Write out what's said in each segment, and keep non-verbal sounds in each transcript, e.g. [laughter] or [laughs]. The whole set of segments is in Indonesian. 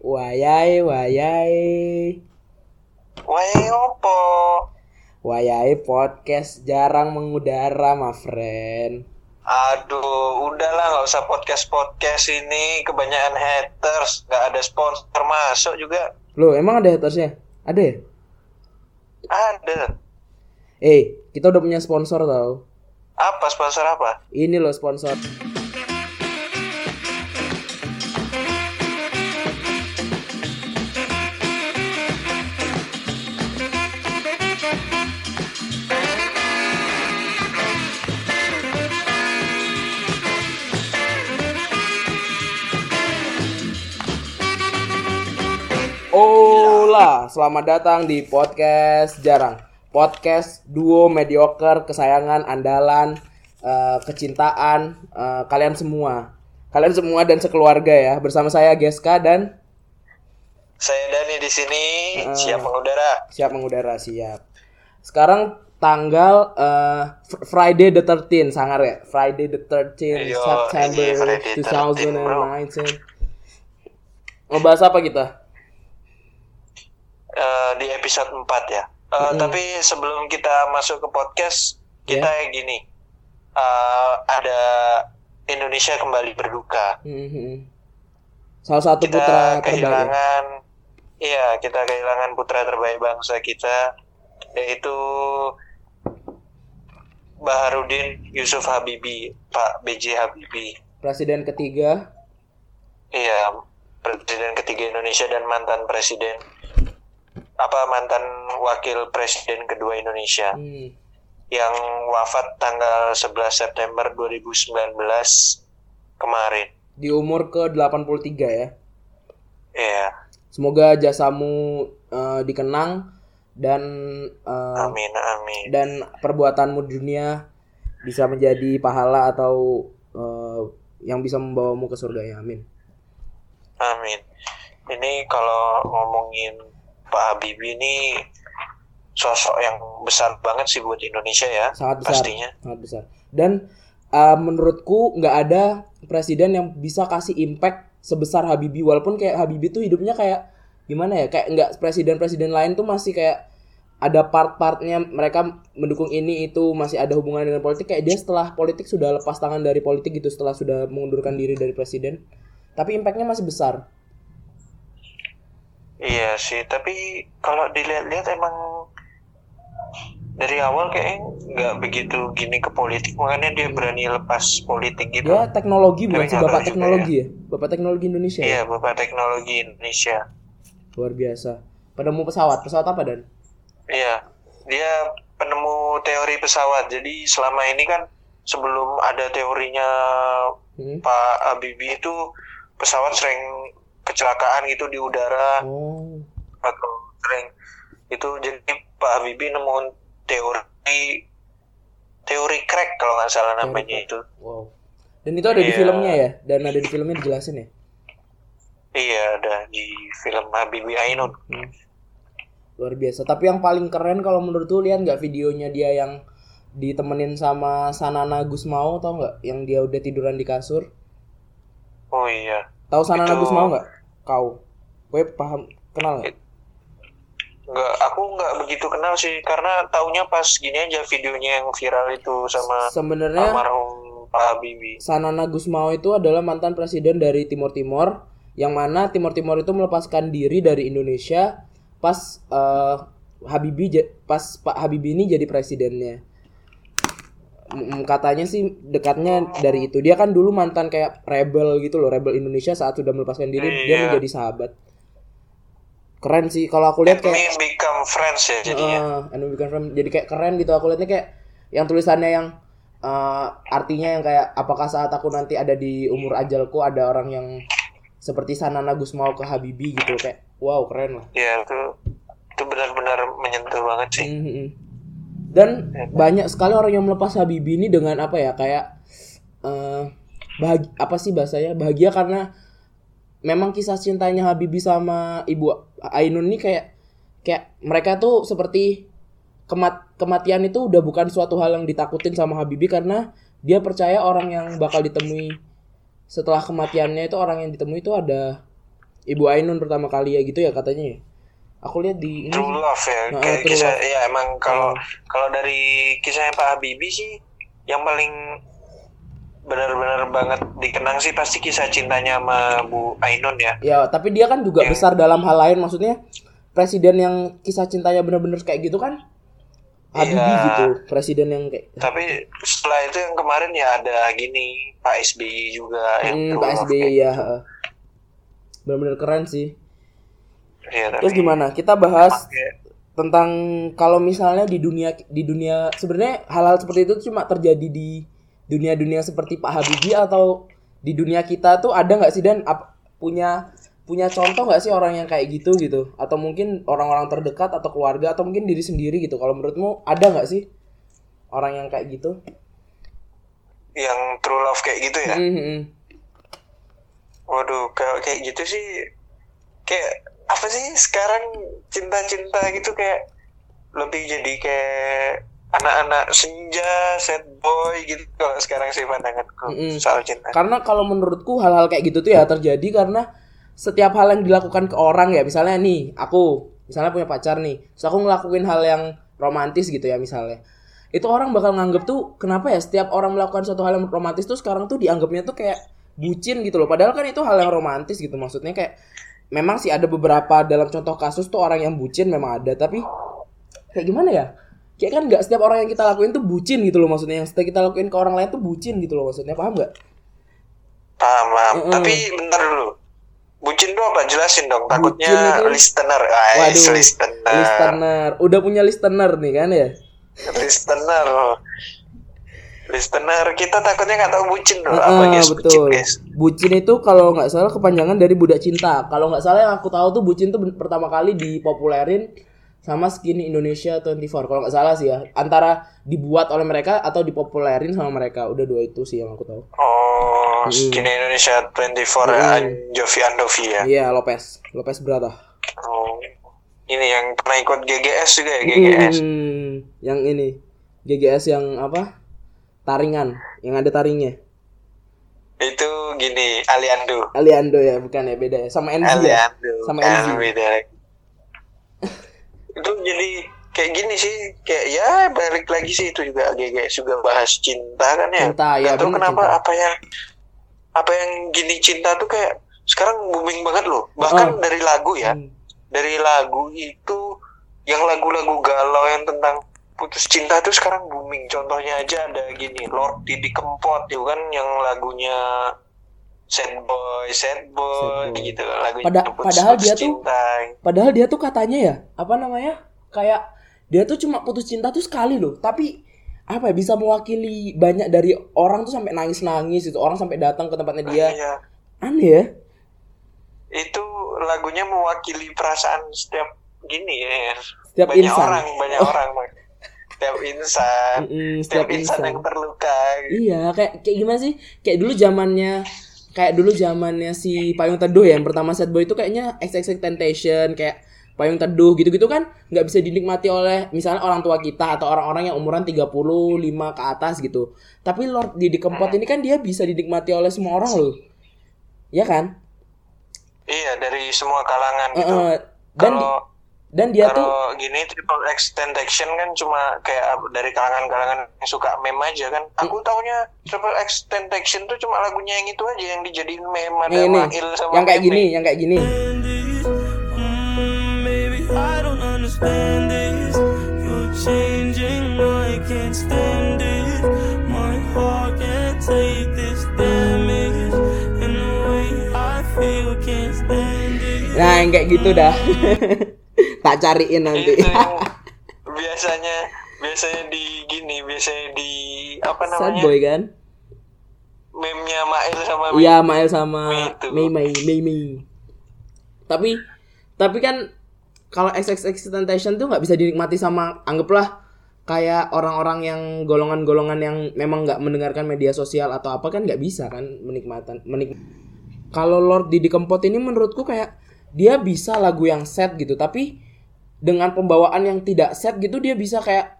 Wayai, wayai, Wayai opo? wayai podcast jarang mengudara, my friend. Aduh, udahlah nggak usah podcast podcast ini kebanyakan haters, nggak ada sponsor masuk juga. Loh, emang ada hatersnya? Ada ya? Ada. Eh, kita udah punya sponsor tau. Apa sponsor apa? Ini loh sponsor. Selamat datang di podcast jarang. Podcast duo mediocre kesayangan andalan eh, kecintaan eh, kalian semua. Kalian semua dan sekeluarga ya. Bersama saya Geska dan Saya Dani di sini, Ah. siap mengudara. siap mengudara siap. Sekarang tanggal Fr- Friday the 13 sangar ya. Friday the 13 Yo, September ini Friday the 13, bro. 2019. Ngebahas apa kita? Eh, di episode 4 ya. Eh, Tapi sebelum kita masuk ke podcast, kita Ya. yang gini. Eh, ada Indonesia kembali berduka. Mhm. Salah satu kita putra terbaik. kehilangan iya kita kehilangan putra terbaik bangsa kita yaitu Baharudin Yusuf Habibie Pak BJ Habibie Presiden ketiga iya presiden ketiga Indonesia dan mantan presiden apa mantan wakil presiden kedua Indonesia Hmm. yang wafat tanggal 11 September 2019 kemarin di umur ke 83 ya. iya Semoga jasamu eh, dikenang dan eh, amin amin dan perbuatanmu di dunia bisa menjadi pahala atau eh, yang bisa membawamu ke surga ya. Amin. Amin. Ini kalau ngomongin Pak Habibie ini sosok yang besar banget sih buat Indonesia ya, Sangat besar. pastinya. Sangat besar. Dan eh, menurutku nggak ada presiden yang bisa kasih impact sebesar Habibie walaupun kayak Habibie tuh hidupnya kayak gimana ya kayak nggak presiden-presiden lain tuh masih kayak ada part-partnya mereka mendukung ini itu masih ada hubungan dengan politik kayak dia setelah politik sudah lepas tangan dari politik gitu setelah sudah mengundurkan diri dari presiden tapi impactnya masih besar Iya sih, tapi kalau dilihat-lihat emang dari awal kayaknya nggak begitu gini ke politik, makanya dia berani lepas politik gitu. dia teknologi bukan sih bapak teknologi ya bapak teknologi Indonesia ya? Iya, Bapak Teknologi Indonesia. luar biasa penemu pesawat pesawat apa dan Iya, dia penemu teori pesawat. Jadi selama ini kan sebelum ada teorinya Hmm. Pak Habibie itu pesawat sering kecelakaan gitu di udara oh atau sering itu jadi Pak Habibie nemuin teori teori crack kalau nggak salah namanya itu Wow. Dan itu ada di Iya. filmnya ya? Dan ada di filmnya dijelasin ya? iya ada di film Habibie Ainun Hmm. Luar biasa. Tapi yang paling keren kalau menurut lu lihat nggak videonya dia yang ditemenin sama Sanana Gusmao tau nggak? Yang dia udah tiduran di kasur. oh iya Tahu Sanana Itu- Gusmao nggak? Kau. Gue paham kenal nggak? nggak aku nggak begitu kenal sih karena taunya pas gini aja videonya yang viral itu sama Sebenarnya almarhum Pak Habibie Sanana Gusmao itu adalah mantan presiden dari Timor Timor yang mana Timor Timor itu melepaskan diri dari Indonesia pas eh, Habibie pas Pak Habibie ini jadi presidennya. Mm, Katanya sih dekatnya dari itu. Dia kan dulu mantan kayak rebel gitu loh, rebel Indonesia saat sudah melepaskan diri dia Iya. menjadi sahabat. Keren sih kalau aku lihat kayak ini become friends ya jadinya Heeh, and we become friends. jadi kayak keren gitu aku lihatnya kayak yang tulisannya yang eh, artinya yang kayak apakah saat aku nanti ada di umur ajalku ada orang yang seperti Sanana Gusmao ke Habibie gitu kayak wow keren lah ya itu itu benar-benar menyentuh banget sih Mhm. Dan banyak sekali orang yang melepas Habibie ini dengan apa ya kayak eh bahagi- apa sih bahasanya bahagia karena memang kisah cintanya Habibie sama ibu Ainun ini kayak kayak mereka tuh seperti kemat kematian itu udah bukan suatu hal yang ditakutin sama Habibie karena dia percaya orang yang bakal ditemui setelah kematiannya itu orang yang ditemui itu ada Ibu Ainun pertama kali ya gitu ya katanya ya. Aku lihat di ini. True love ya. Nah, Kayak true kisah love. ya emang kalau Hmm. kalau dari kisahnya Pak Habibie sih yang paling benar-benar banget dikenang sih pasti kisah cintanya sama Bu Ainun ya. Ya, tapi dia kan juga Yang- besar dalam hal lain maksudnya presiden yang kisah cintanya bener-bener kayak gitu kan Habibie Iya. gitu, presiden yang kayak Tapi setelah itu yang kemarin ya ada gini Pak SBY juga yang hmm, Pak SBY ya. heeh. Bener-bener keren sih. Ya, Terus tapi gimana? Kita bahas tentang kalau misalnya di dunia di dunia sebenarnya hal-hal seperti itu cuma terjadi di dunia-dunia seperti Pak Habibie atau di dunia kita tuh ada nggak sih dan ap- punya punya contoh nggak sih orang yang kayak gitu gitu atau mungkin orang-orang terdekat atau keluarga atau mungkin diri sendiri gitu kalau menurutmu ada nggak sih orang yang kayak gitu? yang true love kayak gitu ya. Hmm, hmm. Waduh, kalau kayak gitu sih kayak apa sih sekarang cinta-cinta gitu kayak lebih jadi kayak anak-anak senja, sad boy gitu kalau sekarang sih pandanganku Mm-mm. soal cinta. Karena kalau menurutku hal-hal kayak gitu tuh ya terjadi karena setiap hal yang dilakukan ke orang ya, misalnya nih, aku misalnya punya pacar nih, terus aku ngelakuin hal yang romantis gitu ya misalnya. Itu orang bakal nganggep tuh kenapa ya setiap orang melakukan suatu hal yang romantis tuh sekarang tuh dianggapnya tuh kayak bucin gitu loh. Padahal kan itu hal yang romantis gitu maksudnya kayak memang sih ada beberapa dalam contoh kasus tuh orang yang bucin memang ada, tapi kayak gimana ya? Kayak kan nggak setiap orang yang kita lakuin tuh bucin gitu loh maksudnya. Yang setiap kita lakuin ke orang lain tuh bucin gitu loh maksudnya. Paham nggak? Paham, paham. Mm-mm. Tapi bentar dulu. Bucin tuh apa? Jelasin dong. Takutnya Bucin itu- listener. Guys, Waduh, listener. listener. Udah punya listener nih kan ya? Listener. Listener. Kita takutnya nggak tahu bucin loh. Heeh, apa guys? Bucin, betul. guys. Bucin itu kalau nggak salah kepanjangan dari budak cinta. Kalau nggak salah yang aku tahu tuh bucin tuh pertama kali dipopulerin sama Skinny Indonesia 24. Kalau nggak salah sih ya. Antara dibuat oleh mereka atau dipopulerin sama mereka. Udah dua itu sih yang aku tahu. Oh, Mm-mm. Skinny Indonesia 24 Mm-mm. Anjovi Andovi ya. Iya, Lopez. Lopez Brata. Oh. Ini yang pernah ikut GGS juga ya, GGS. Hmm, yang ini. GGS yang apa? Taringan, yang ada taringnya. Itu gini, Aliando. Aliando ya, bukan ya, beda ya. Sama ya. Aliando. Sama Ah, NZ. beda [laughs] itu jadi kayak gini sih, kayak ya balik lagi sih itu juga GGS juga bahas cinta kan ya. Cinta, ya, tahu kenapa cinta. apa yang apa yang gini cinta tuh kayak sekarang booming banget loh. Bahkan Oh. dari lagu ya. Hmm. dari lagu itu yang lagu-lagu galau yang tentang putus cinta tuh sekarang booming contohnya aja ada gini Lord Didi Kempot itu kan yang lagunya sad boy sad boy, Sad boy. gitu lagunya Pada- putus, padahal putus dia tuh- cinta. Padahal dia tuh katanya ya, apa namanya? Kayak dia tuh cuma putus cinta tuh sekali loh, tapi apa ya bisa mewakili banyak dari orang tuh sampai nangis-nangis itu orang sampai datang ke tempatnya dia. Iya. Aneh ya? itu lagunya mewakili perasaan setiap gini ya Setiap banyak insan. orang banyak [laughs] orang. Setiap insan Mm-mm, setiap setiap insan, insan. yang terluka Iya, kayak kayak gimana sih? Kayak dulu zamannya kayak dulu zamannya si Payung Teduh ya, yang pertama set boy itu kayaknya XXX Temptation kayak Payung Teduh gitu-gitu kan nggak bisa dinikmati oleh misalnya orang tua kita atau orang-orang yang umuran 35 ke atas gitu. Tapi Lord Didi Kempot ini kan dia bisa dinikmati oleh semua orang loh. Ya kan? iya dari semua kalangan gitu Heeh. dan di- kalau dan dia tuh kalau gini triple X Tentation kan cuma kayak dari kalangan-kalangan yang suka meme aja kan. Aku taunya triple X Tentation tuh cuma lagunya yang itu aja yang dijadiin meme ada. Mail sama yang kayak gini, yang kayak gini. Nah, yang kayak gitu dah. [laughs] tak cariin nanti. Itu [laughs] biasanya biasanya di gini, biasanya di apa Sad namanya? boy kan? Meme-nya Mail sama. Iya, Mael sama. Mei Mei Mei Mei. Tapi tapi kan kalau XXX Temptation tuh nggak bisa dinikmati sama anggaplah kayak orang-orang yang golongan-golongan yang memang nggak mendengarkan media sosial atau apa kan nggak bisa kan menikmatan menik kalau Lord Didi Kempot ini menurutku kayak dia bisa lagu yang sad gitu tapi dengan pembawaan yang tidak sad gitu dia bisa kayak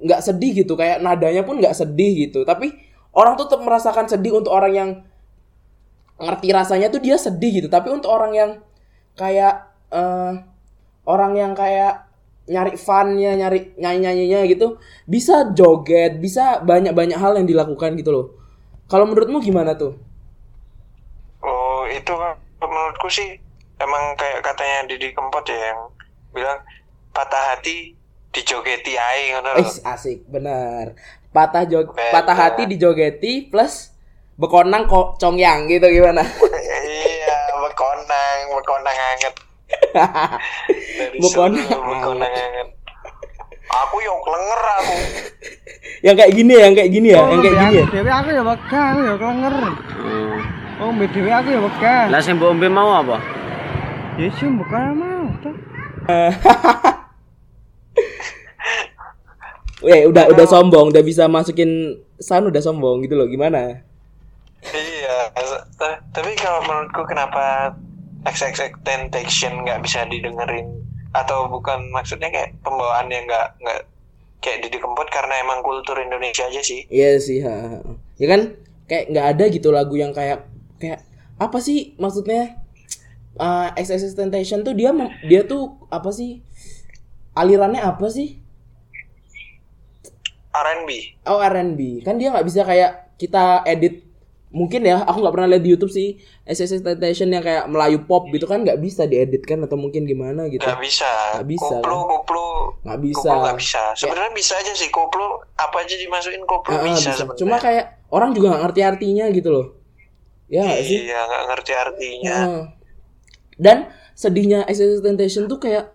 nggak sedih gitu kayak nadanya pun nggak sedih gitu tapi orang tuh tetap merasakan sedih untuk orang yang ngerti rasanya tuh dia sedih gitu tapi untuk orang yang kayak eh, orang yang kayak nyari funnya, nyari nyanyi-nyanyinya gitu, bisa joget, bisa banyak-banyak hal yang dilakukan gitu loh. Kalau menurutmu gimana tuh? Oh itu menurutku sih emang kayak katanya Didi Kempot ya yang bilang patah hati dijogeti ae ngono Eh, asik, benar. Patah jog Bener. patah hati dijogeti plus bekonang kok congyang gitu gimana? iya bekonang bekonang anget [laughs] Bekonang bekonang anget aku yo klenger aku yang kayak gini ya, yang kayak gini ya, yang kayak gini ya. Dewe aku ya wegah, aku ya klenger. Oh, mbek dhewe aku ya wegah. Lah sing mbok ombe mau apa? [laughs] Ya sih bukan mau toh. Weh, udah udah sombong, udah bisa masukin sound udah sombong gitu loh. Gimana? iya tapi kalau menurutku kenapa XXX Temptation nggak bisa didengerin atau bukan maksudnya kayak pembawaan yang nggak nggak kayak Didi Kempot karena emang kultur Indonesia aja sih Iya sih, ha. Ya kan kayak nggak ada gitu lagu yang kayak kayak apa sih maksudnya? Uh, XXX Temptation tuh dia dia tuh apa sih? Alirannya apa sih? R&B Oh R&B kan dia nggak bisa kayak kita edit. Mungkin ya aku nggak pernah lihat di YouTube sih SSS Temptation yang kayak Melayu pop gitu kan nggak bisa diedit kan atau mungkin gimana gitu. Nggak bisa. Nggak bisa, koplo kan? koplo. Nggak bisa. Nggak bisa. Sebenarnya bisa aja sih koplo apa aja dimasukin koplo Ah, ah, bisa, bisa. sebenarnya. Cuma kayak orang juga nggak ngerti artinya gitu loh. Ya nggak sih? Iya nggak ngerti artinya. Heeh. Dan sedihnya SSS Temptation tuh kayak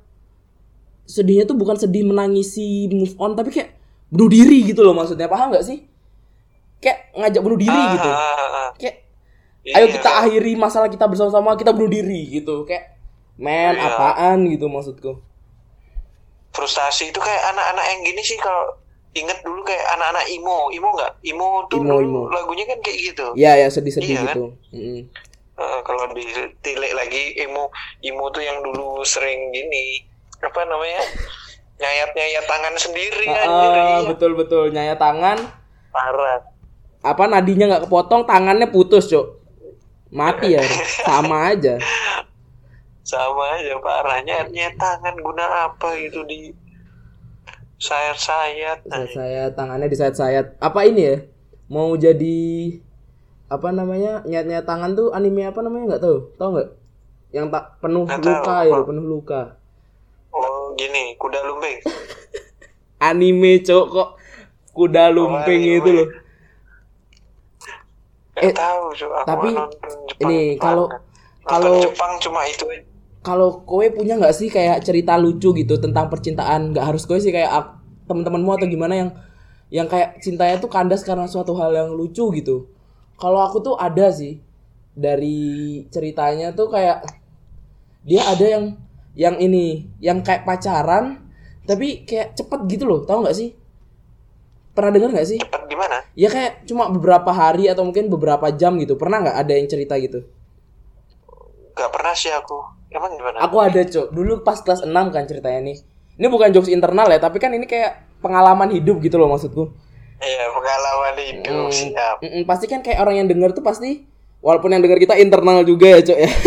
sedihnya tuh bukan sedih menangisi move on tapi kayak bunuh diri gitu loh maksudnya. Paham nggak sih? Kayak ngajak bunuh diri Ah, gitu. ah, ah, kayak Iya, ayo kita kan? akhiri masalah kita bersama-sama kita bunuh diri gitu. Kayak men Iya. apaan? gitu maksudku. Frustasi itu kayak anak-anak yang gini sih kalau inget dulu kayak anak-anak imo. Imo nggak? Imo tuh Imo, dulu imo. lagunya kan kayak gitu. Ya ya sedih-sedih Iya, kan? gitu. Mm-mm. Eh, kalau ditilik lagi imo imo tuh yang dulu sering gini apa namanya nyayat nyayat tangan sendiri anjir, iya. betul betul nyaya tangan. Parah. Apa nadinya nggak kepotong tangannya putus cok mati ya [laughs] sama aja. Sama aja parah. Nyayat nyayat tangan guna apa gitu di sayat-sayat saya, saya tangannya disayat-sayat apa ini ya? Mau jadi apa namanya nyayat-nyayat tangan tuh anime apa namanya nggak tahu. Tahu nggak? Yang tak penuh tahu, luka ya Pak. penuh luka. Oh gini kuda lumping. [laughs] Anime cok kok kuda lumping anime. itu loh. Gak Eh, tahu Cuk. aku tapi ini kalau kalau Jepang cuma itu kalau kowe punya nggak sih kayak cerita lucu gitu tentang percintaan? Nggak harus kowe sih kayak ak- teman-temanmu atau gimana yang yang kayak cintanya tuh kandas karena suatu hal yang lucu gitu kalau aku tuh ada sih dari ceritanya tuh kayak dia ada yang yang ini yang kayak pacaran tapi kayak cepet gitu loh tahu nggak sih? Pernah dengar nggak sih? Cepet gimana? Ya kayak cuma beberapa hari atau mungkin beberapa jam gitu. Pernah nggak ada yang cerita gitu? Gak pernah sih aku. Emang gimana? Aku ada cok, dulu pas kelas 6 kan ceritanya nih. Ini bukan jokes internal ya, tapi kan ini kayak pengalaman hidup gitu loh maksudku. Iya pengalaman hidup Hmm, siap. Mm-mm, pasti kan kayak orang yang denger tuh pasti, walaupun yang denger kita internal juga ya cok ya. [laughs]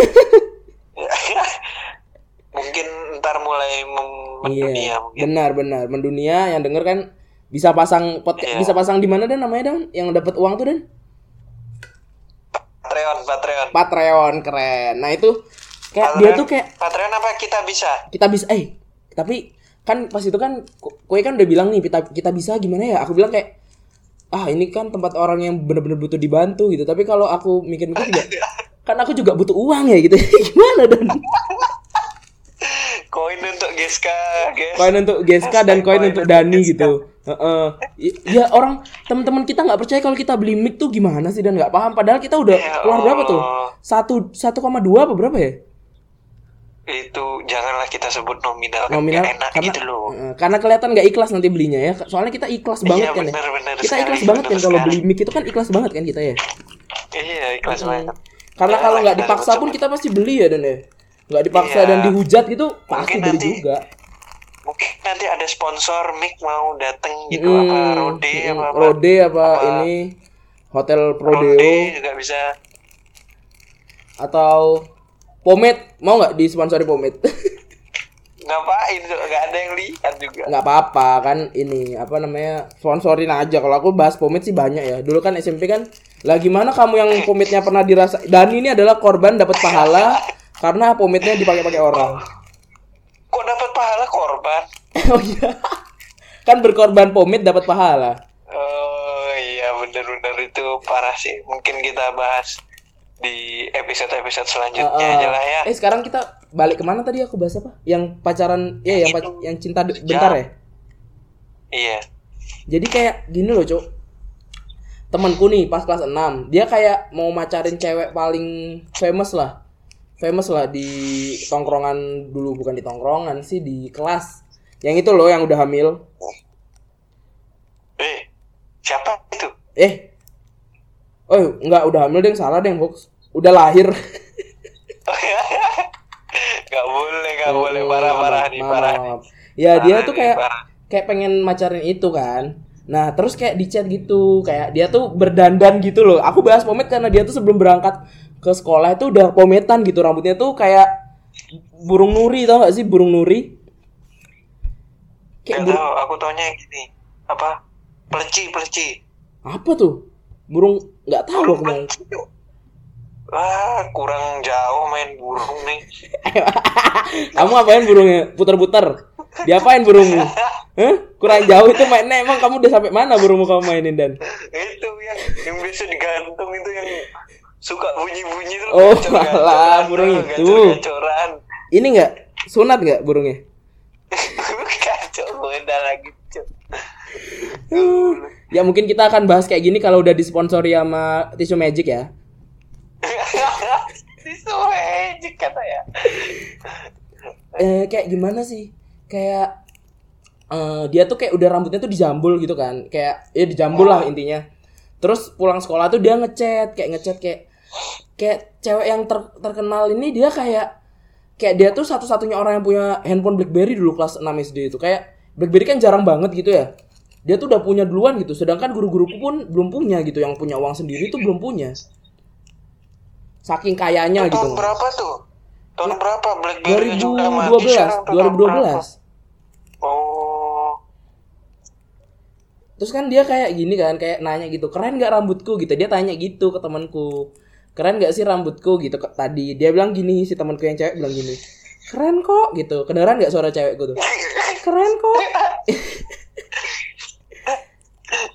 mungkin ntar mulai mem- mendunia iya, mungkin benar-benar mendunia yang denger kan bisa pasang podcast, Iya. bisa pasang di mana dan namanya dan? Yang dapat uang tuh dan? Patreon Patreon. Patreon keren. Nah itu kayak dia Patreon- tuh kayak Patreon apa kita bisa? Kita bisa eh tapi kan pas itu kan kowe kan udah bilang nih kita kita bisa gimana ya? Aku bilang kayak ah ini kan tempat orang yang bener-bener butuh dibantu gitu. Tapi kalau aku mikir-mikir juga [laughs] kan aku juga butuh uang ya gitu. [laughs] Gimana dan? Koin untuk Geska guys. Koin untuk Geska dan koin koin untuk Dani Geska. gitu. Heeh. I- ya orang teman-teman kita nggak percaya kalau kita beli mic tuh gimana sih dan? Nggak paham. Padahal kita udah Ya keluar berapa tuh? Satu satu koma dua apa berapa ya itu janganlah kita sebut nominal, kan nominal nggak enak karena gitu loh. Heeh, karena kelihatan nggak ikhlas nanti belinya ya. Soalnya kita ikhlas banget Iya, kan ya. benar-benar kita sekali, ikhlas banget kan kalau beli mic itu kan ikhlas banget kan kita ya. Iya ikhlas Hmm. banget. Karena Ya, kalau nggak kita dipaksa pun kita pasti beli ya dan ya. Nggak dipaksa Iya. dan dihujat gitu pasti Mungkin beli nanti juga. mungkin nanti ada sponsor mic mau dateng gitu Mm, apa Rode mm, apa apa. Rode apa, Apa- ini hotel Rode Prodeo juga bisa. Atau Pomade mau nggak disponsori pomade? [laughs] Ngapain? Nggak ada yang lihat juga. nggak apa-apa kan ini apa namanya sponsorin aja kalau aku bahas pomade sih banyak ya dulu kan SMP kan lah gimana kamu yang pomade-nya pernah dirasa dan ini adalah korban dapat pahala karena pomade-nya dipakai-pakai orang Kok dapat pahala korban? [laughs] oh iya kan berkorban pomade dapat pahala Oh iya bener-bener itu parah sih. Mungkin kita bahas di episode-episode selanjutnya Eh, aja lah ya. eh sekarang kita balik ke mana tadi aku bahas apa? Yang pacaran ya yang pac- yang cinta de- bentar ya? Iya. jadi kayak gini loh cuk. Temanku nih pas kelas 6 dia kayak mau macarin cewek paling famous lah. Famous lah di tongkrongan dulu bukan di tongkrongan sih di kelas. Yang itu loh yang udah hamil. Eh, siapa itu? eh. Oh enggak udah hamil deh salah deh Fox udah lahir Gak boleh, gak Oh, boleh. Parah maaf, nih. maaf. ya dia Parah tuh kayak parah. kayak pengen macarin itu kan nah terus kayak di chat gitu kayak dia tuh berdandan gitu loh aku bahas pomade karena dia tuh sebelum berangkat ke sekolah itu udah pometan gitu rambutnya tuh kayak burung nuri tau gak sih burung nuri kayak Gak burung tahu, aku taunya yang gini. Apa? Peleci, peleci. apa tuh burung nggak tahu aku Wah, kurang jauh main burung nih. [laughs] kamu ngapain burungnya puter-puter diapain burungmu [laughs] Hah? kurang jauh itu mainnya emang kamu udah sampai mana burungmu kamu mainin dan itu yang yang biasa digantung itu yang suka bunyi-bunyi tuh. Oh, alah, tuh, burung itu. Ini nggak sunat nggak burungnya Kacau beda lagi. Ya mungkin kita akan bahas kayak gini kalau udah disponsori sama tisu magic ya. [laughs] Magic kata ya. Eh kayak gimana sih? Kayak eh, dia tuh kayak udah rambutnya tuh dijambul gitu kan. Kayak ya dijambul lah intinya. Terus pulang sekolah tuh dia ngechat, kayak ngechat kayak kayak cewek yang ter- terkenal ini dia kayak kayak dia tuh satu-satunya orang yang punya handphone BlackBerry dulu kelas 6 SD itu. Kayak BlackBerry kan jarang banget gitu ya. Dia tuh udah punya duluan gitu, sedangkan guru-guruku pun belum punya gitu, yang punya uang sendiri tuh belum punya. Saking kayanya gitu. Tahun berapa tuh? Tahun berapa BlackBerry juga mati 2012, sekarang tuh tahun berapa? 2012. Oh, Terus kan dia kayak gini kan, kayak nanya gitu, keren gak rambutku gitu. Dia tanya gitu ke temanku, keren gak sih rambutku gitu tadi. Dia bilang gini, si temanku yang cewek bilang gini, keren kok gitu. Kedengeran gak suara cewekku tuh? [laughs] Keren kok.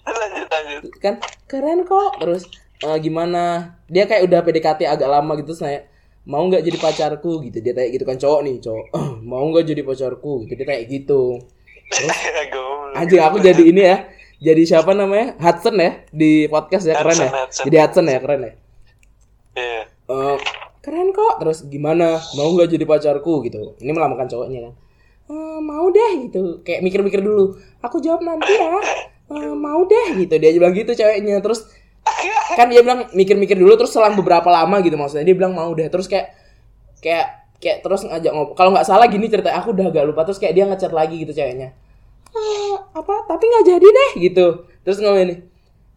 lanjut lanjut. kan keren kok terus "Eh, gimana? Dia kayak udah PDKT agak lama gitu terus nanya mau nggak jadi pacarku? Gitu. Dia tanya gitu kan cowok nih cowok. "Eh, mau nggak jadi pacarku? Gitu. Dia tanya gitu. [laughs] Goblok. anjing aku jadi ini ya jadi siapa namanya? Hudson ya di podcast ya keren ya. Hudson, Hudson. jadi Hudson ya keren ya. Iya. "Eh, keren kok. Terus gimana? Mau nggak jadi pacarku? Gitu. Ini melambangkan cowoknya kan. "Eh, mau deh gitu. Kayak mikir-mikir dulu. Aku jawab nanti ya. "Eh, mau deh gitu. Dia bilang gitu ceweknya. Terus kan dia bilang mikir-mikir dulu terus selang beberapa lama gitu maksudnya. Dia bilang mau deh terus kayak kayak kayak terus ngajak ngobrol kalau nggak salah gini cerita aku udah agak lupa terus kayak dia ngechat lagi gitu ceweknya. "Eh, apa tapi nggak jadi deh gitu. Terus ngomong ini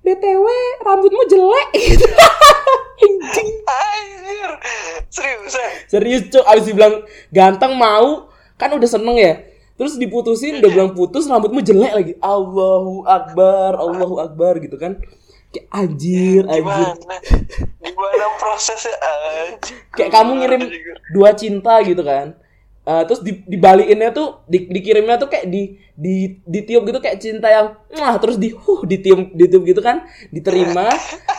btw rambutmu jelek [laughs] gitu. Anjing Anjir. Seriusan. serius cok abis dibilang ganteng mau kan udah seneng ya. Terus diputusin udah bilang putus rambutmu jelek lagi. Allahu Akbar Allahu Akbar gitu kan kayak anjir anjir. Gimana? Gimana prosesnya? Anjir. kayak kamu ngirim dua cinta gitu kan. Eh, terus di, dibalikinnya tuh di, dikirimnya tuh kayak di di ditiup gitu kayak cinta yang wah terus di huh ditiup ditiup gitu kan. Diterima.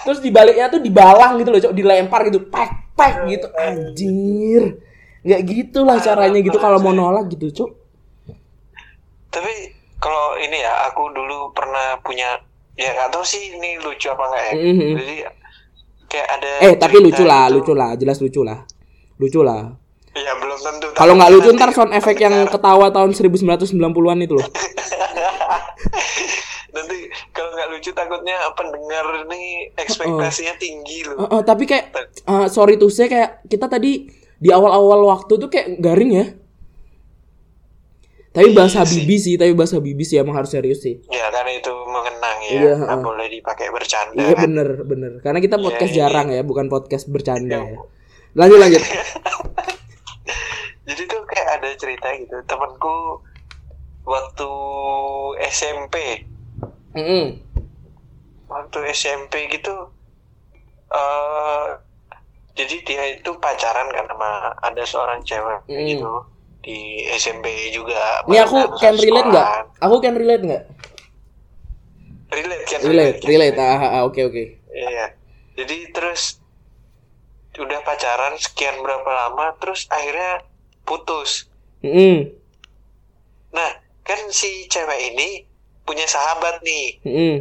Terus dibaliknya tuh dibalang gitu loh cok. Dilempar gitu pek pek gitu. Anjir. Nggak gitulah caranya gitu kalau mau nolak gitu cok. Tapi kalau ini ya, aku dulu pernah punya ya nggak tahu sih ini lucu apa enggak ya. Mhm. Jadi kayak ada eh tapi lucu lah gitu. lucu lah jelas lucu lah lucu lah Ya belum tentu. kalau nggak lucu ntar sound efek yang ketawa tahun 1990-an itu loh [laughs] nanti kalau nggak lucu takutnya pendengar nih ekspektasinya tinggi loh. Uh, uh, tapi kayak uh, sorry tuh saya kayak kita tadi di awal-awal waktu tuh kayak garing ya. Tapi bahasa Bibi sih, tapi bahasa Bibi sih emang harus serius sih. Ya karena itu mengenang ya, Iya, nggak uh. boleh dipakai bercanda. Iya kan. bener bener. Karena kita podcast Iya, iya. jarang ya, bukan podcast bercanda ya. Lanjut lanjut. [laughs] kayak ada cerita gitu temanku waktu SMP Mm-mm. waktu SMP gitu eh jadi dia itu pacaran kan sama ada seorang cewek Mm. gitu di SMP juga Ini aku can relate nggak? Aku can relate nggak? relate Relate, relate. Ah, ah, ah, oke oke. Iya. Jadi terus udah pacaran sekian berapa lama, terus akhirnya putus. Mm-mm. Nah, kan si cewek ini punya sahabat nih. Mm-mm.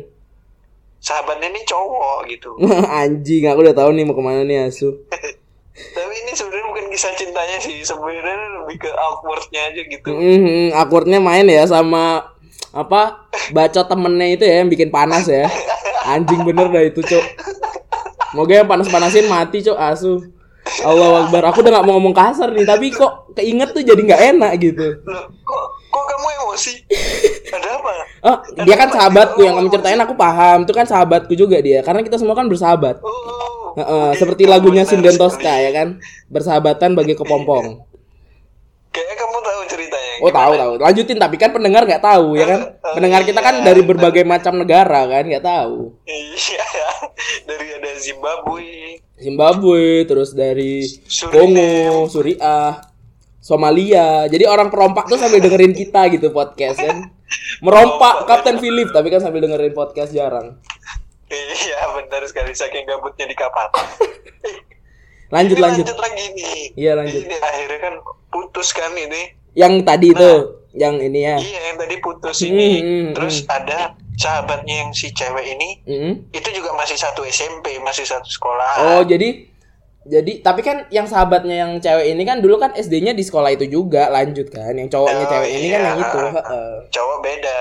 Sahabatnya ini cowok gitu. [laughs] Anjing, aku udah tahu nih mau ke mana nih asu. [laughs] Tapi ini sebenarnya bukan kisah cintanya sih, sebenarnya lebih ke awkwardnya aja gitu. Mm-mm, awkwardnya main ya sama apa baca temennya itu ya yang bikin panas ya. Anjing bener dah itu cok. Moga yang panas-panasin mati cok asu. Allah Akbar. Aku udah nggak mau ngomong kasar nih, tapi kok keinget tuh jadi nggak enak gitu. Loh, kok kok kamu emosi? Ada apa? Oh, dia kan sahabatku yang kamu ceritain aku paham. Itu kan sahabatku juga dia. Karena kita semua kan bersahabat. Oh, Heeh, begitu, seperti lagunya benar Sinden Tosca sekali. ya kan. Bersahabatan bagi kepompong. Kayaknya kamu tahu ceritanya. Oh tahu tahu. Lanjutin tapi kan pendengar nggak tahu ya kan. [laughs] Oh, Pendengar kita kan iya. dari berbagai macam negara kan nggak tahu. Iya, [laughs] dari ada Zimbabwe, Zimbabwe, terus dari. Kongo, Suriah, Somalia. Jadi orang perompak tuh sambil dengerin kita gitu podcast kan. [laughs] Merompak Kapten Philip tapi kan sambil dengerin podcast jarang. Iya benar sekali saking gabutnya di kapal. [laughs] Lanjut Ini lanjut. lagi nih. Iya, lanjut. Ini akhirnya kan putus kan ini. Yang tadi itu, yang ini ya. Iya yang tadi putus Hmm, ini. hmm, Terus ada sahabatnya yang si cewek ini Mm-mm. itu juga masih satu SMP, masih satu sekolah. Oh, jadi jadi tapi kan yang sahabatnya yang cewek ini kan dulu kan SD-nya di sekolah itu juga lanjut kan. Yang cowoknya Oh, cewek ini kan iya. yang itu, heeh. Cowok beda.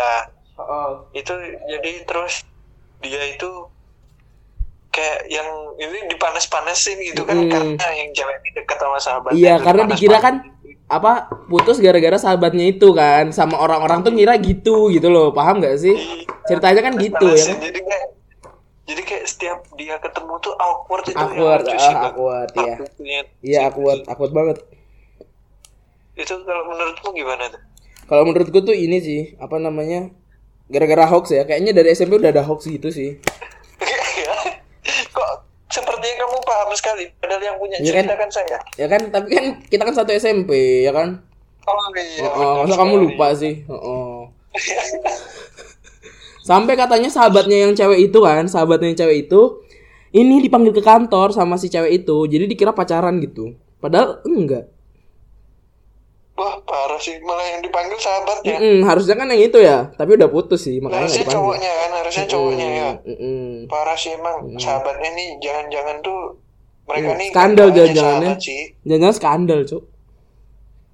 Heeh. Itu jadi terus dia itu kayak yang ini dipanas-panasin gitu kan Mm. karena yang cewek ini dekat sama sahabatnya. Iya, karena dikira kan apa putus gara-gara sahabatnya itu kan sama orang-orang tuh ngira gitu gitu loh paham nggak sih ceritanya kan gitu ya kan Jadi kayak jadi kayak setiap dia ketemu tuh awkward itu awkward ah Bang. awkward ya iya si- awkward awkward banget Itu kalau menurutmu gimana tuh? kalau menurutku tuh ini sih apa namanya gara-gara hoax ya kayaknya dari SMP udah ada hoax gitu sih Kok sepertinya kamu paham sekali padahal yang punya Iya kan? cerita kan saya. ya kan tapi kan kita kan satu SMP ya kan Oh iya. Oh, benar masa kamu lupa sih? Oh. Sampai katanya sahabatnya yang cewek itu kan, sahabatnya yang cewek itu ini dipanggil ke kantor sama si cewek itu. Jadi dikira pacaran gitu. Padahal enggak. Wah parah sih malah yang dipanggil sahabatnya. Mm-mm, harusnya kan yang itu ya, tapi udah putus sih, makanya harusnya cowoknya kan harusnya cowoknya ya. Mm-mm. Parah sih emang sahabatnya nih jangan-jangan tuh mereka Mm, nih skandal nggak hanya jangan-jangannya. sahabat sih. Jangan skandal, Cuk.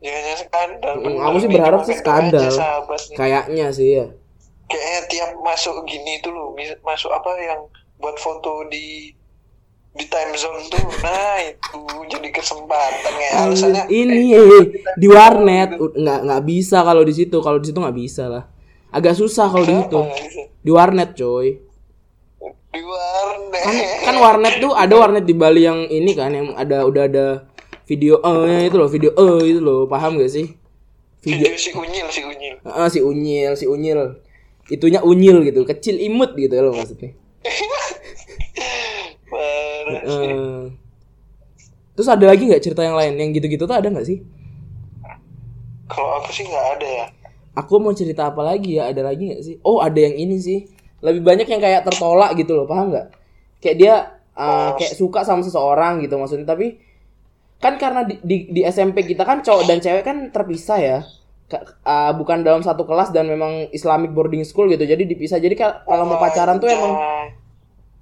Jangan-jangan skandal. Mm, aku sih berharap sih skandal. Kayaknya sih ya. Kayaknya tiap masuk gini tuh loh, masuk apa yang buat foto di di time zone tuh, nah itu jadi kesempatan ya. Alasannya. ini eh, di warnet nggak nggak bisa kalau di situ. Kalau di situ nggak bisa lah. Agak susah kalau di situ. di warnet coy. Di warnet. kan kan warnet tuh ada warnet di Bali yang ini kan yang ada udah ada video eh itu loh video eh itu loh. Paham gak sih? Video. Video si Unyil, si Unyil. Ah, si unyil si unyil. Itunya unyil gitu kecil imut gitu loh maksudnya [laughs] Eh. terus ada lagi nggak cerita yang lain? Yang gitu-gitu tuh ada nggak sih? Kalau aku sih nggak ada ya. aku mau cerita apa lagi ya? Ada lagi nggak sih? Oh ada yang ini sih. Lebih banyak yang kayak tertolak gitu loh paham nggak? Kayak dia uh, kayak suka sama seseorang gitu maksudnya. Tapi kan karena di, di, di SMP kita kan cowok dan cewek kan terpisah ya. Ka- uh, bukan dalam satu kelas dan memang Islamic boarding school gitu. Jadi dipisah. Jadi ka- kalau mau pacaran tuh emang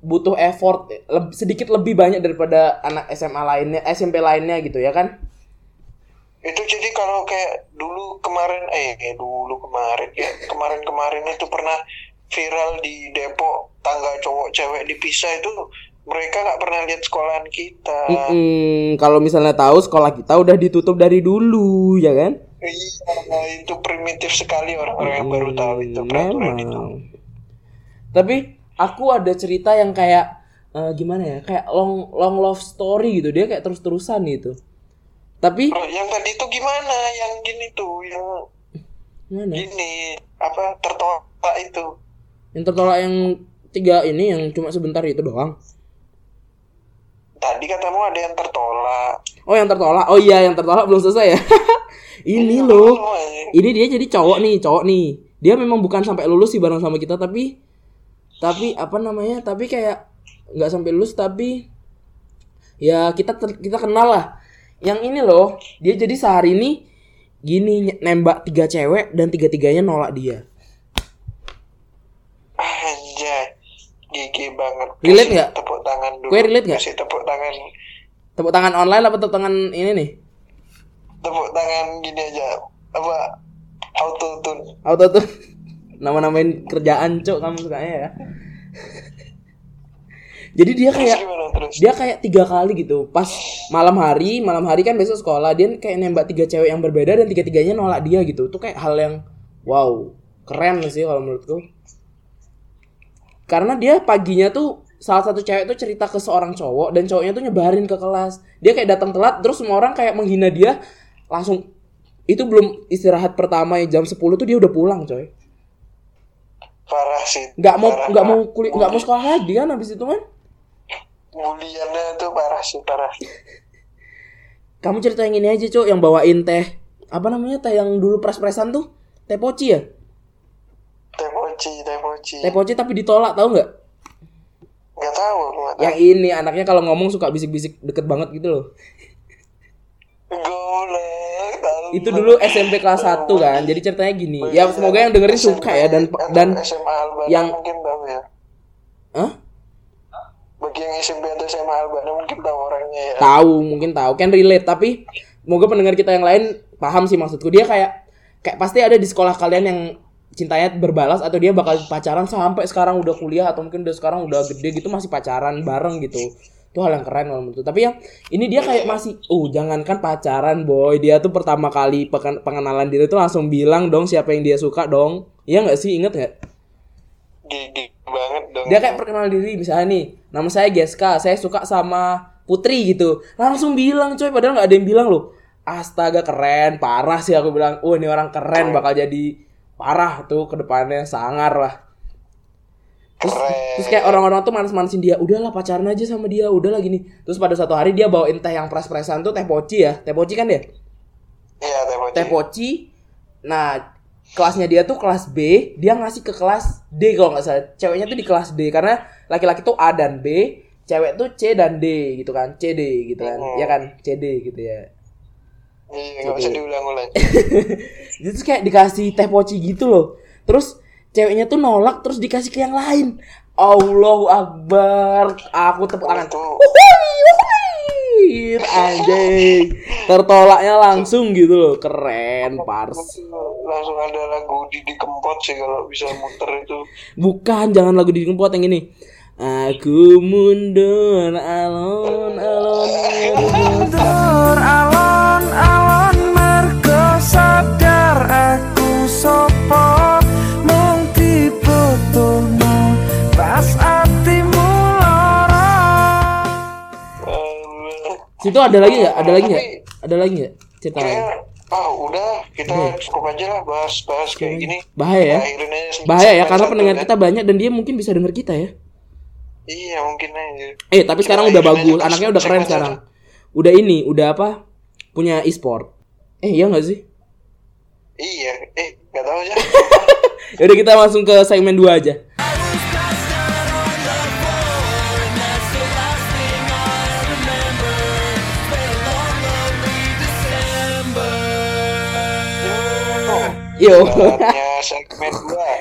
butuh effort leb- sedikit lebih banyak daripada anak SMA lainnya SMP lainnya gitu ya kan? Itu jadi kalau kayak dulu kemarin eh kayak dulu kemarin ya kemarin-kemarin itu pernah viral di Depok tangga cowok cewek dipisah itu mereka nggak pernah lihat sekolahan kita. Mm-mm, kalau misalnya tahu sekolah kita udah ditutup dari dulu ya kan? Iya itu primitif sekali orang-orang yang baru tahu itu peraturan itu. Tapi aku ada cerita yang kayak eh, gimana ya? Kayak long long love story gitu. Dia kayak terus-terusan gitu. Tapi yang tadi itu gimana? Yang gini tuh, yang mana? gini apa tertolak itu? Yang tertolak yang tiga ini yang cuma sebentar itu doang. Tadi katamu ada yang tertolak. Oh yang tertolak. Oh iya yang tertolak belum selesai ya. [laughs] ini Iya, loh. anjing. Ini dia jadi cowok nih, cowok nih. Dia memang bukan sampai lulus sih bareng sama kita tapi tapi apa namanya? Tapi kayak nggak sampai lulus tapi ya kita ter- kita kenal lah. Yang ini loh, dia jadi sehari ini gini nembak tiga cewek dan tiga-tiganya nolak dia. Anjay. GG banget. Relate nggak? Tepuk tangan dulu. Kue relate nggak? Kasih tepuk tangan. Tepuk tangan online apa tepuk tangan ini nih? Tepuk tangan gini aja. Apa? Auto tune. Auto tuh nama-namain kerjaan cok kamu sukanya ya. [laughs] Jadi dia kayak dia kayak tiga kali gitu. Pas malam hari malam hari kan besok sekolah dia kayak nembak tiga cewek yang berbeda dan tiga tiganya nolak dia gitu. Itu kayak hal yang wow keren sih kalau menurutku. Karena dia paginya tuh salah satu cewek tuh cerita ke seorang cowok dan cowoknya tuh nyebarin ke kelas. Dia kayak datang telat terus semua orang kayak menghina dia. Langsung itu belum istirahat pertama ya jam 10 tuh dia udah pulang coy sih. nggak mau nggak mau kuliah nggak mau sekolah lagi kan habis itu kan Buliannya tuh parah sih, parah. Kamu cerita yang ini aja, Cok, yang bawain teh. Apa namanya teh yang dulu pres-presan tuh? Teh poci ya? Teh poci, teh poci. Teh poci tapi ditolak, tahu nggak? Nggak tahu. Yang ini anaknya kalau ngomong suka bisik-bisik deket banget gitu loh. Tahu. Itu dulu SMP kelas 1 kan. Jadi ceritanya gini. Ya semoga yang dengerin suka ya dan dan yang- mungkin tahu ya. Hah? Bagi yang SMP atau SMA Albana mungkin tahu orangnya ya. Tahu, mungkin tahu. Kan relate tapi semoga pendengar kita yang lain paham sih maksudku. Dia kayak kayak pasti ada di sekolah kalian yang cintanya berbalas atau dia bakal pacaran sampai sekarang udah kuliah atau mungkin udah sekarang udah gede gitu masih pacaran bareng gitu. Itu hal yang keren kalau menurutku. Tapi yang ini dia kayak masih uh jangankan pacaran boy, dia tuh pertama kali pengenalan diri tuh langsung bilang dong siapa yang dia suka dong. Iya nggak sih? Ingat nggak? Gigi banget dong. Dia kayak perkenalan diri misalnya nih, nama saya Geska, saya suka sama Putri gitu. Langsung bilang coy, padahal nggak ada yang bilang loh. Astaga keren, parah sih aku bilang. Oh ini orang keren bakal jadi parah tuh ke depannya sangar lah. Terus, Keren. terus kayak orang-orang tuh manas-manasin dia, udahlah pacaran aja sama dia, udahlah gini. Terus pada satu hari dia bawain teh yang pres-presan tuh teh poci ya, teh poci kan dia? Iya, teh poci. teh poci. Nah, kelasnya dia tuh kelas B, dia ngasih ke kelas D kalau nggak salah. Ceweknya tuh di kelas D karena laki-laki tuh A dan B, cewek tuh C dan D gitu kan, CD gitu kan, Oh. ya kan, CD gitu ya. Iya, nggak usah diulang-ulang. [laughs] Jadi tuh kayak dikasih teh poci gitu loh. Terus ceweknya tuh nolak, terus dikasih ke yang lain. Allahu Akbar, aku tepuk tangan. Anjing. Tertolaknya langsung gitu loh, keren, pars. langsung ada lagu Didi Kempot sih kalau bisa muter itu. Bukan, jangan lagu Didi Kempot yang ini. Aku mundur alon alon Mundur alon-alon Situ ada lagi nggak? Ada lagi nggak? Ada lagi nggak? Cerita? Kayak ah udah kita cukup aja lah bahas-bahas kayak gini. Bahaya ya? Bahaya ya karena pendengar kan. kita banyak dan dia mungkin bisa denger kita ya. Iya mungkin aja. Eh tapi sekarang udah bagus, anaknya udah keren sekarang. Udah ini, udah apa? Punya e-sport. Eh iya nggak sih? Iya, eh nggak tahu aja. [laughs] Yaudah kita langsung ke segmen 2 aja. Yo. [laughs] Saatnya segmen dua.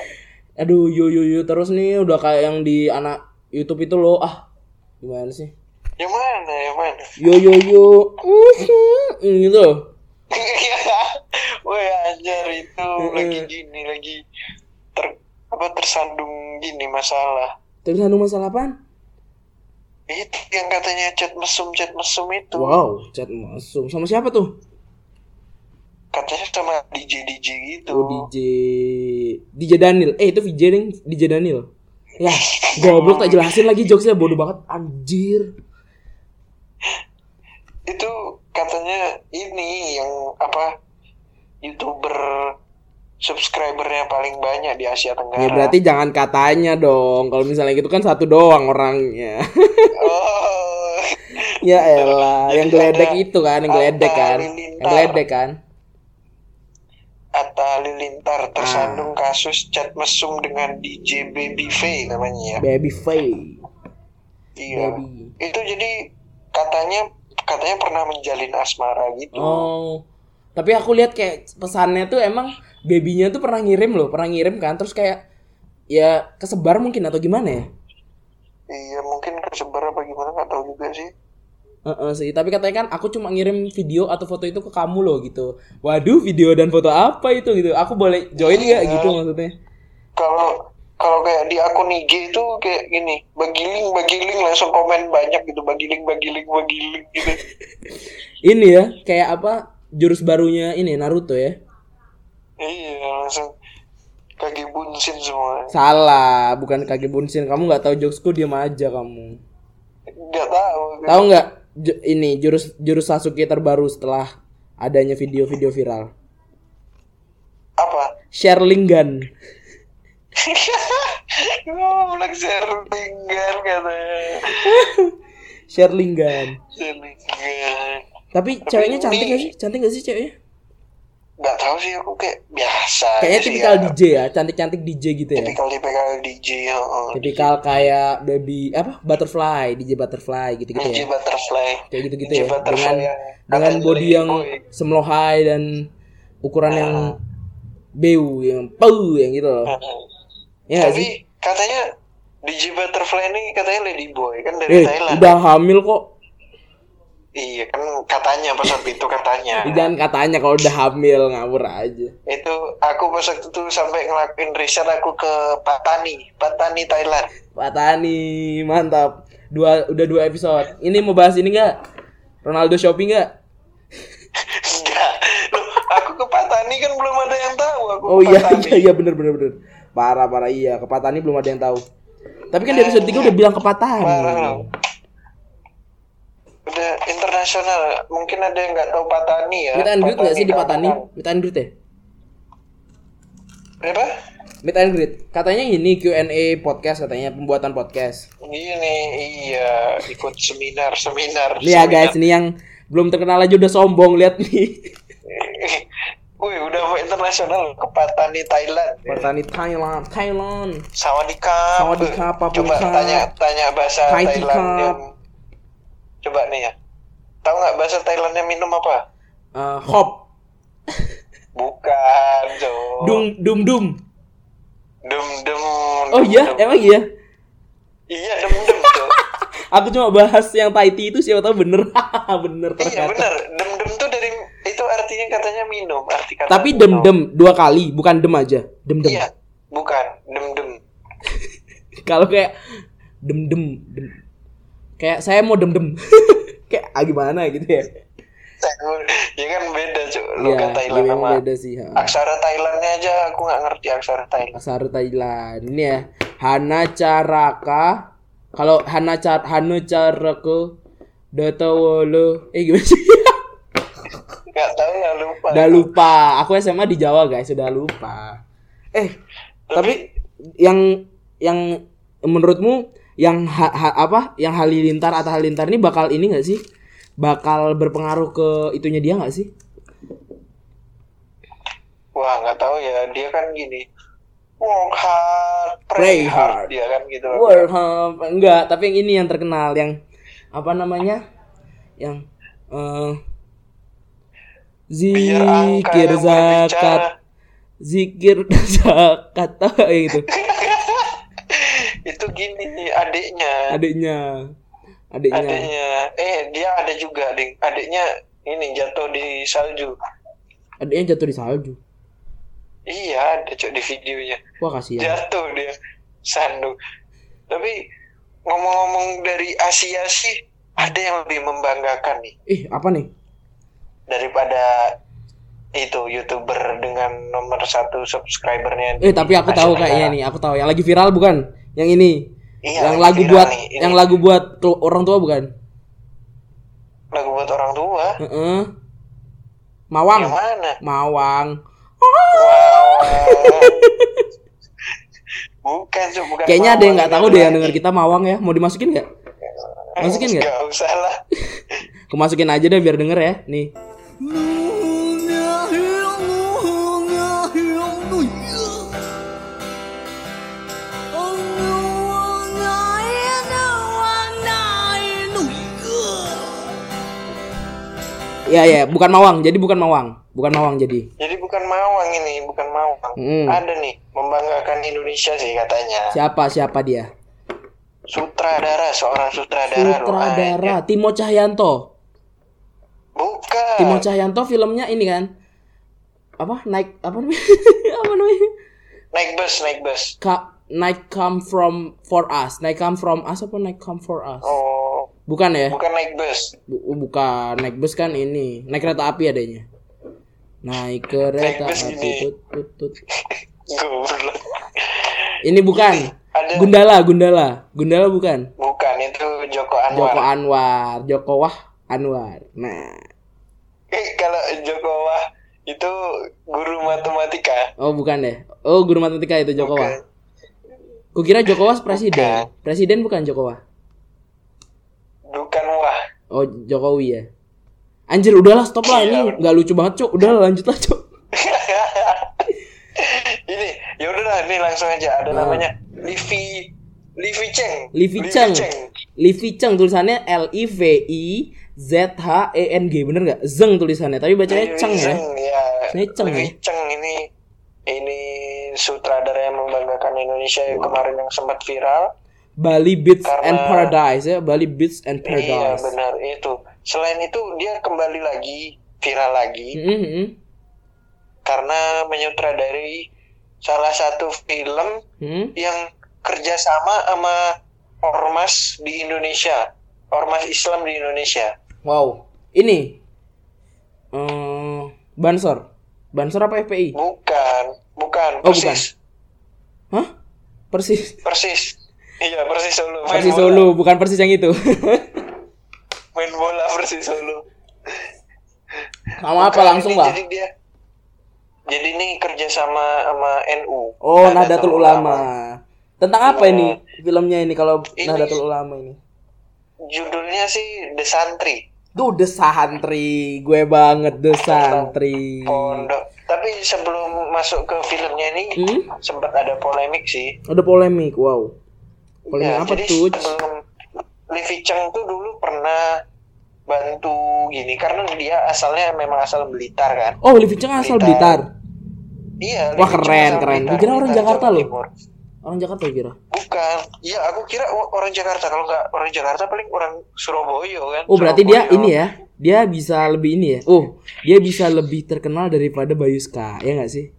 Aduh, yo yo yo terus nih udah kayak yang di anak YouTube itu loh. Ah, gimana sih? Yang mana? Yang mana? Yo yo yo. Mhm, gitu loh. [laughs] Woi anjir itu lagi gini lagi ter apa tersandung gini masalah. Terus anu masalah apaan? Itu yang katanya chat mesum chat mesum itu. Wow, chat masuk. Sama siapa tuh? Katanya sama DJ DJ gitu. Oh, DJ DJ Daniel. Eh, itu VJ ding, DJ Daniel. Ya, [laughs] goblok tak jelasin lagi jokesnya bodoh banget anjir. Itu katanya ini yang apa youtuber subscribernya paling banyak di Asia Tenggara. Ya berarti jangan katanya dong. Kalau misalnya gitu kan satu doang orangnya. [laughs] Oh, ya elah, yang geledek ada itu kan, yang geledek kan. Yang geledek kan. Atta Halilintar Ah. tersandung kasus chat mesum dengan DJ Baby Faye namanya ya. Baby Faye. Iya. Baby. Itu jadi katanya katanya pernah menjalin asmara gitu. Oh. Tapi aku lihat kayak pesannya tuh emang babynya tuh pernah ngirim loh, pernah ngirim kan terus kayak ya kesebar mungkin atau gimana ya? Iya mungkin kesebar apa gimana nggak tahu juga sih. Heeh sih, tapi katanya kan aku cuma ngirim video atau foto itu ke kamu loh gitu. Waduh, video dan foto apa itu gitu. Aku boleh join nggak Iya. gitu maksudnya? Kalau kalau kayak di akun IG itu kayak gini, bagiling bagiling langsung komen banyak gitu, bagiling bagiling bagiling gitu. [laughs] Ini ya, kayak apa? Jurus barunya ini Naruto ya. iya langsung kaki bunsin semua. Salah, bukan kaki bunsin. Kamu nggak tahu jokesku diam aja kamu. Nggak tahu. Tahu nggak ju- ini jurus jurus Sasuke terbaru setelah adanya video-video viral? Apa? Sherlingan. [laughs] Goblok Sherlingan katanya. [laughs] Sherlingan. Sherlingan. Tapi ceweknya cantik ini- gak sih? Cantik gak sih ceweknya? Nggak tahu sih aku kayak biasa. Kayaknya tipikal ya. DJ ya, cantik-cantik DJ gitu ya. Tipikal tipikal DJ. heeh. Tipikal kayak baby apa? Butterfly, DJ Butterfly gitu-gitu DJ ya. Butterfly. Kayak gitu-gitu DJ ya. Dengan yang dengan body yang Boy. semlohai dan ukuran yang Ah. beu yang pau yang gitu loh. Heeh. Ya Tapi sih? katanya DJ Butterfly ini katanya Lady Boy kan dari Eh, Thailand. udah hamil kok. Iya kan katanya pas waktu itu katanya. [laughs] Jangan katanya kalau udah hamil ngawur aja. itu aku pas waktu itu sampai ngelakuin riset aku ke Patani, Patani Thailand. Pak Tani, mantap. Dua udah dua episode. Ini mau bahas ini nggak? Ronaldo shopping nggak? [laughs] Enggak. Aku ke Patani kan belum ada yang tahu aku Oh iya Patani. iya iya bener bener bener. Parah parah iya. Ke Pak Tani belum ada yang tahu. Tapi kan di episode 3 udah bilang ke Pak Tani. Parah. Udah internasional. Mungkin ada yang nggak tahu Patani ya. Meet and greet nggak sih di Pak Tani? Kampung. Meet and greet ya? Apa? Meet and greet. Katanya ini Q&A podcast katanya pembuatan podcast. Ini iya ikut seminar seminar. Ya seminar. guys, ini yang belum terkenal aja udah sombong lihat nih. [laughs] Wih udah mau internasional ke Patani Thailand. Pak Tani Thailand, Thailand. Sawadikap. Sawadikap, apa Coba tanya tanya bahasa Thai Thailand yang Coba nih ya. Tahu nggak bahasa Thailandnya minum apa? Eh, hop, Bukan, Jo. dum dum dum. Dem dem. Oh iya, emang iya. Iya, dem dem, Jo. [laughs] Aku cuma bahas yang Taiti itu siapa tahu bener. [laughs] bener iya, ternyata. benar. Dem dem tuh dari itu artinya katanya minum, arti kata Tapi dem dem dua kali, bukan dem aja. Dem dem. Iya, bukan. Dem dem. [laughs] Kalau kayak dem dem dem. Kayak saya mau dem dem. [laughs] kayak ah, gimana gitu ya. [laughs] ya kan beda, cuy. Iya, Logat iya, Thailand sama beda sih. ha. aksara Thailandnya aja aku nggak ngerti aksara Thailand. Asar Thailand. Ini ya. Hana Caraka. Kalau Hana Car Hana Caraka Datawolo. Eh gimana sih? [laughs] Nggak tahu ya lupa. udah lupa. Aku SMA di Jawa, guys. Udah lupa. Eh, tapi yang yang menurutmu yang ha, ha- apa? Yang Halilintar atau Halilintar ini bakal ini nggak sih? Bakal berpengaruh ke itunya dia nggak sih? Wah nggak tahu ya dia kan gini work hard pray, Pray hard. hard. dia kan gitu World Cup. enggak, tapi yang ini yang terkenal yang apa namanya? Yang angka zikir zakat, zikir [laughs] zakat itu? [laughs] gini adiknya Adiknya. Adiknya. adiknya eh dia ada juga ding adiknya ini jatuh di salju Adiknya jatuh di salju. iya ada cok di videonya Wah kasihan. jatuh dia sandu tapi ngomong-ngomong dari Asia sih ada yang lebih membanggakan nih Ih, apa nih? daripada itu youtuber dengan nomor satu subscribernya Eh, tapi aku tahu kayaknya nih, aku tahu yang lagi viral bukan? Yang ini. Iya, yang lagu buat nih, ini. yang lagu buat orang tua bukan? lagu buat orang tua. Heeh. Mawang. Yang mana? Mawang. Wow. bukan, bukan. Kayaknya ada yang Mawang, nggak tahu deh yang denger kita Mawang ya. Mau dimasukin nggak? Masukin nggak? Nggak usah lah. [laughs] Aku masukin aja deh biar denger ya. Nih. Ya ya, bukan Mawang. Jadi bukan Mawang. Bukan Mawang jadi. Jadi bukan Mawang ini, bukan Mawang. Hmm. Ada nih, membanggakan Indonesia sih katanya. Siapa siapa dia? Sutradara, seorang sutradara. Sutradara Timo Cahyanto. Bukan. Timo Cahyanto filmnya ini kan apa naik apa namanya [laughs] apa namanya Naik bus, naik bus. Ka, night come from for us night come from us apa night come for us Oh, bukan ya bukan naik bus. Bu- bukan naik bus kan ini naik kereta api adanya naik kereta bus api tut, tut, tut. [laughs] Ini bukan Ada Gundala Gundala Gundala bukan bukan itu Joko Anwar. Joko Anwar Joko Wah Anwar nah Eh, kalau Joko Wah itu guru matematika. oh bukan deh oh guru matematika itu Joko Wah. Kukira Joko Wah presiden. Bukan. Presiden bukan Joko Wah. Bukan Wah. Oh, Jokowi ya. Anjir, udahlah stop lah Iya. ini nggak lucu banget, Cuk. Udah lanjut lah, Cuk. [laughs] ini ya udahlah ini langsung aja ada Nah. namanya Livi Livi Cheng. Livi Cheng. Livi Cheng tulisannya L I V I Z H E N G bener nggak? Zeng tulisannya, tapi bacanya Livi Cheng ya. Ya. Ini Cheng Livi ya? Cheng ini ini sutradara yang membanggakan Indonesia yang kemarin yang sempat viral. Bali Beats Karena- and Paradise ya, Bali Beats and Iya Paradise. benar itu. Selain itu dia kembali lagi viral lagi Mm -hmm. karena menyutradari salah satu film Hmm? yang kerjasama sama ormas di Indonesia, ormas Islam di Indonesia. Wow. Ini eh Bansor. Bansor apa FPI? Bukan, bukan, Oh, persis, Hah? Persis. persis. Iya, persis Solo. Main Persis bola. Solo, bukan Persis yang itu. [laughs] Main bola persis Solo. Sama apa langsung lah? Jadi dia, jadi ini kerja sama sama NU. Oh, Nahdlatul Ulama. Tentang apa Iya. ini filmnya ini kalau Ini- Nahdlatul Ulama ini? Judulnya sih The Santri. Tuh The Santri, gue banget The Santri. Pondok. Tapi sebelum masuk ke filmnya ini Hmm? sempat ada polemik sih. Ada polemik, wow. Polemik Ya, apa jadi tuh? sebelum Livi Cheng tuh dulu pernah bantu gini karena dia asalnya memang asal Blitar kan. Oh, Livi Cheng asal Blitar. Iya. Wah, Livi keren, keren. Blitar, kira orang Blitar, Jakarta loh. Timur. Orang Jakarta kira. Bukan. Iya, aku kira orang Jakarta. Kalau nggak orang Jakarta paling orang Surabaya kan. Oh, berarti dia Surabaya. ini ya. Dia bisa lebih ini ya. Oh, dia bisa lebih terkenal daripada Bayuska, ya nggak sih?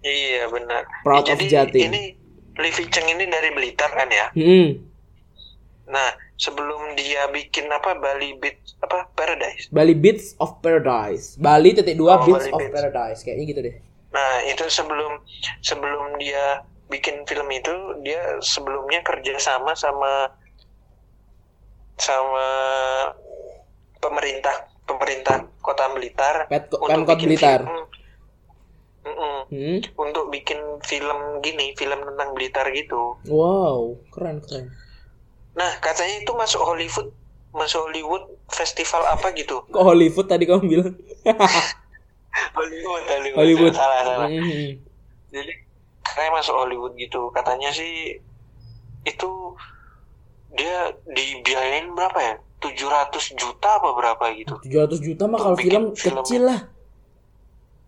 Iya, benar. Proud Ya, of jadi Jatim. ini Livi Cheng ini dari Blitar kan ya. Hmm. Nah, sebelum dia bikin apa Bali Beat apa Paradise. Bali Beats of Paradise. Bali titik dua Oh, Beats Bali of Beats. Paradise. Kayaknya gitu deh. Nah, itu sebelum sebelum dia bikin film itu dia sebelumnya kerja sama sama sama pemerintah pemerintah Kota Blitar Pet- untuk Pemkot bikin Blitar. film- Mm-mm. Hmm. untuk bikin film gini, film tentang Blitar gitu. Wow, keren keren. Nah, katanya itu masuk Hollywood, masuk Hollywood festival apa gitu. Kok Hollywood tadi kamu bilang? [laughs] Hollywood, Hollywood. Hollywood. Salah, salah. Hmm. Jadi katanya masuk Hollywood gitu. Katanya sih itu dia dibiayain berapa ya? 700 juta apa berapa gitu. 700 juta mah kalau film film. kecil lah.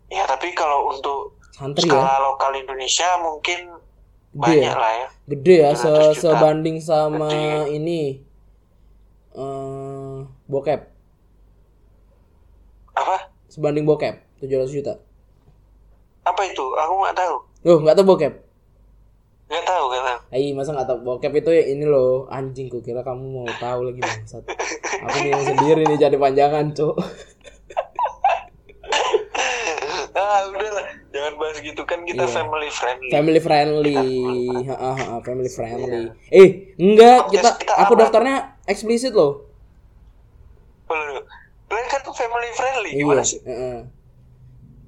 Ya, tapi kalau untuk Santri ya. skala lokal Indonesia mungkin Gede banyak ya? lah ya. Gede ya se 700 juta. sebanding sama Gede. ini eh bokep. Apa? Sebanding bokep 700 juta. Apa itu? Aku nggak tahu. Loh, nggak tahu bokep. Nggak tahu, nggak tahu. Ai, masa nggak tahu bokep itu ya ini loh anjing ku kira kamu mau tahu lagi bangsat. [laughs] Aku bingung sendiri nih jadi panjangan, Cuk. [laughs] ah, udahlah. Jangan bahas gitu kan kita Iya. family friendly. Family friendly. Family friendly. Eh, enggak, kita Podcast kita aku daftarnya eksplisit loh. Loh, family friendly Iya. gimana sih? heeh.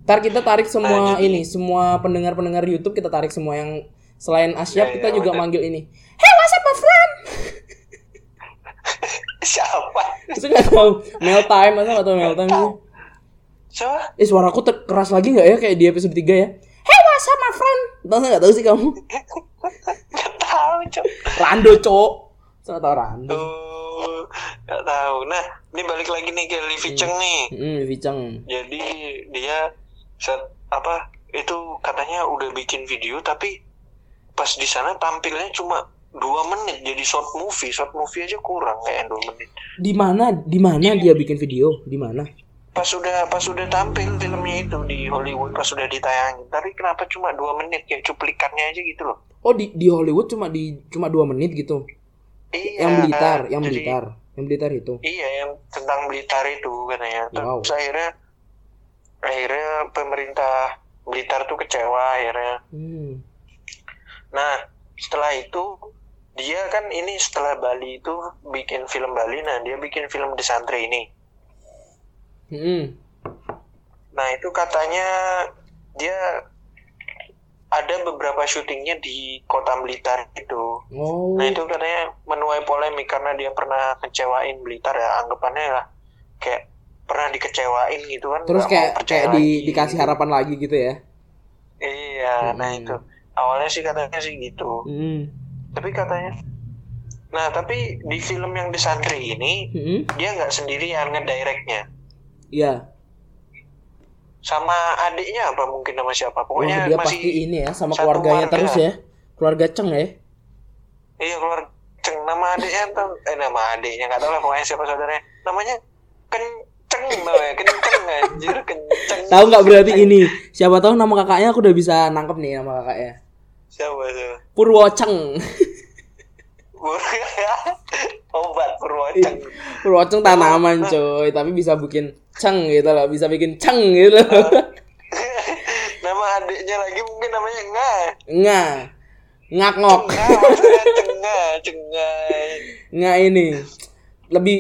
Ntar kita tarik semua Nah, jadi- ini, semua pendengar-pendengar YouTube kita tarik semua yang selain Asyap Ya, kita ya, juga bener. manggil ini. Hey, what's up my friend? [laughs] Siapa? [laughs] Itu nggak tahu mail time nggak tahu mail time Siapa? Eh suaraku ter- keras lagi nggak ya kayak di episode 3 ya? Hey, what's up my friend? Tahu nggak tahu sih kamu? Gak tahu, Cok. Rando, cok. Saya tahu Rando. Tuh, gak tahu. Nah, ini balik lagi nih ke Livi Cheng nih. Hmm, Vicang. Jadi dia set apa itu katanya udah bikin video tapi pas di sana tampilnya cuma dua menit jadi short movie short movie aja kurang kayak dua menit Di mana? Di mana dia bikin video? Di mana? Pas sudah pas sudah tampil filmnya itu di Hollywood pas sudah ditayangin tapi kenapa cuma dua menit kayak cuplikannya aja gitu loh Oh di di Hollywood cuma di cuma dua menit gitu. iya yang Blitar, yang jadi- Blitar, yang Blitar itu. iya yang tentang Blitar itu katanya Wow. terus akhirnya akhirnya pemerintah Blitar tuh kecewa akhirnya Hmm. Nah, setelah itu dia kan ini setelah Bali itu bikin film Bali, nah dia bikin film The Santri ini. Hmm. Nah, itu katanya dia ada beberapa syutingnya di kota Blitar itu. Oh. Nah, itu katanya menuai polemik karena dia pernah kecewain Blitar ya, anggapannya lah kayak pernah dikecewain gitu kan. Terus kayak kayak di, lagi dikasih harapan lagi gitu ya. Iya, nah Hmm. itu. Awalnya sih katanya sih gitu. Hmm. Tapi katanya Nah, tapi di film yang The Santri ini Hmm. dia nggak sendirian ngedirectnya Iya. sama adiknya apa mungkin sama siapa Oh, pokoknya dia masih pasti ini ya sama keluarganya warga. terus ya. Keluarga Ceng ya. iya keluar ceng nama adiknya tuh eh nama adiknya nggak tahu lah pokoknya siapa saudaranya namanya kenceng namanya kenceng anjir kenceng Tahu nggak berarti ini? Siapa tahu nama kakaknya aku udah bisa nangkep nih nama kakaknya. siapa siapa Purwoceng. [laughs] obat purwoceng Purwoceng tanaman coy, tapi bisa bikin ceng gitu loh, bisa bikin ceng gitu. [laughs] nama adiknya lagi mungkin namanya Nga Nga. Ngak ngok. Nga cengah Nga ini. Lebih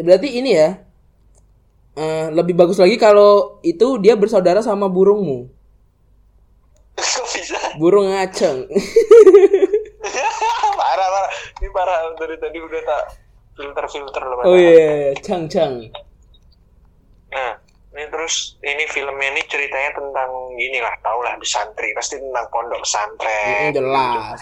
berarti ini ya. eh, lebih bagus lagi kalau itu dia bersaudara sama burungmu. [laughs] kok bisa Burung ngaceng. [laughs] ini parah dari tadi udah tak filter filter loh oh iya, cang cang. nah ini terus ini filmnya ini ceritanya tentang gini lah tau lah di santri pasti tentang pondok pesantren Mm, jelas.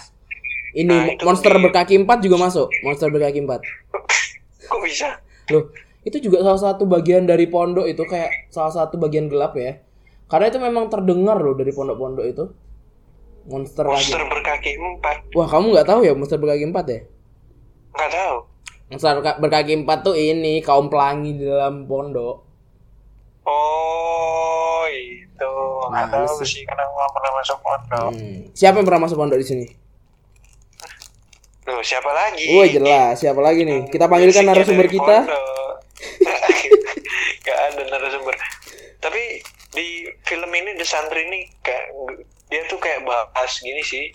Ini Nah, monster di- berkaki empat juga masuk. Monster berkaki empat. [laughs] kok bisa Loh, itu juga salah satu bagian dari pondok itu kayak salah satu bagian gelap ya. Karena itu memang terdengar loh dari pondok-pondok itu. Monster, lagi. monster berkaki empat Wah, kamu nggak tahu ya monster berkaki empat ya? nggak tahu Monster berka- berkaki empat tuh ini kaum pelangi di dalam pondok. oh itu nggak Males tahu sih. karena nggak pernah masuk pondok Hmm. Siapa yang pernah masuk pondok di sini? Loh, siapa lagi Oh jelas, siapa lagi nih? Kita panggilkan narasumber kita. [laughs] Gak ada narasumber. Tapi di film ini The Santri ini kayak dia tuh kayak bahas gini sih.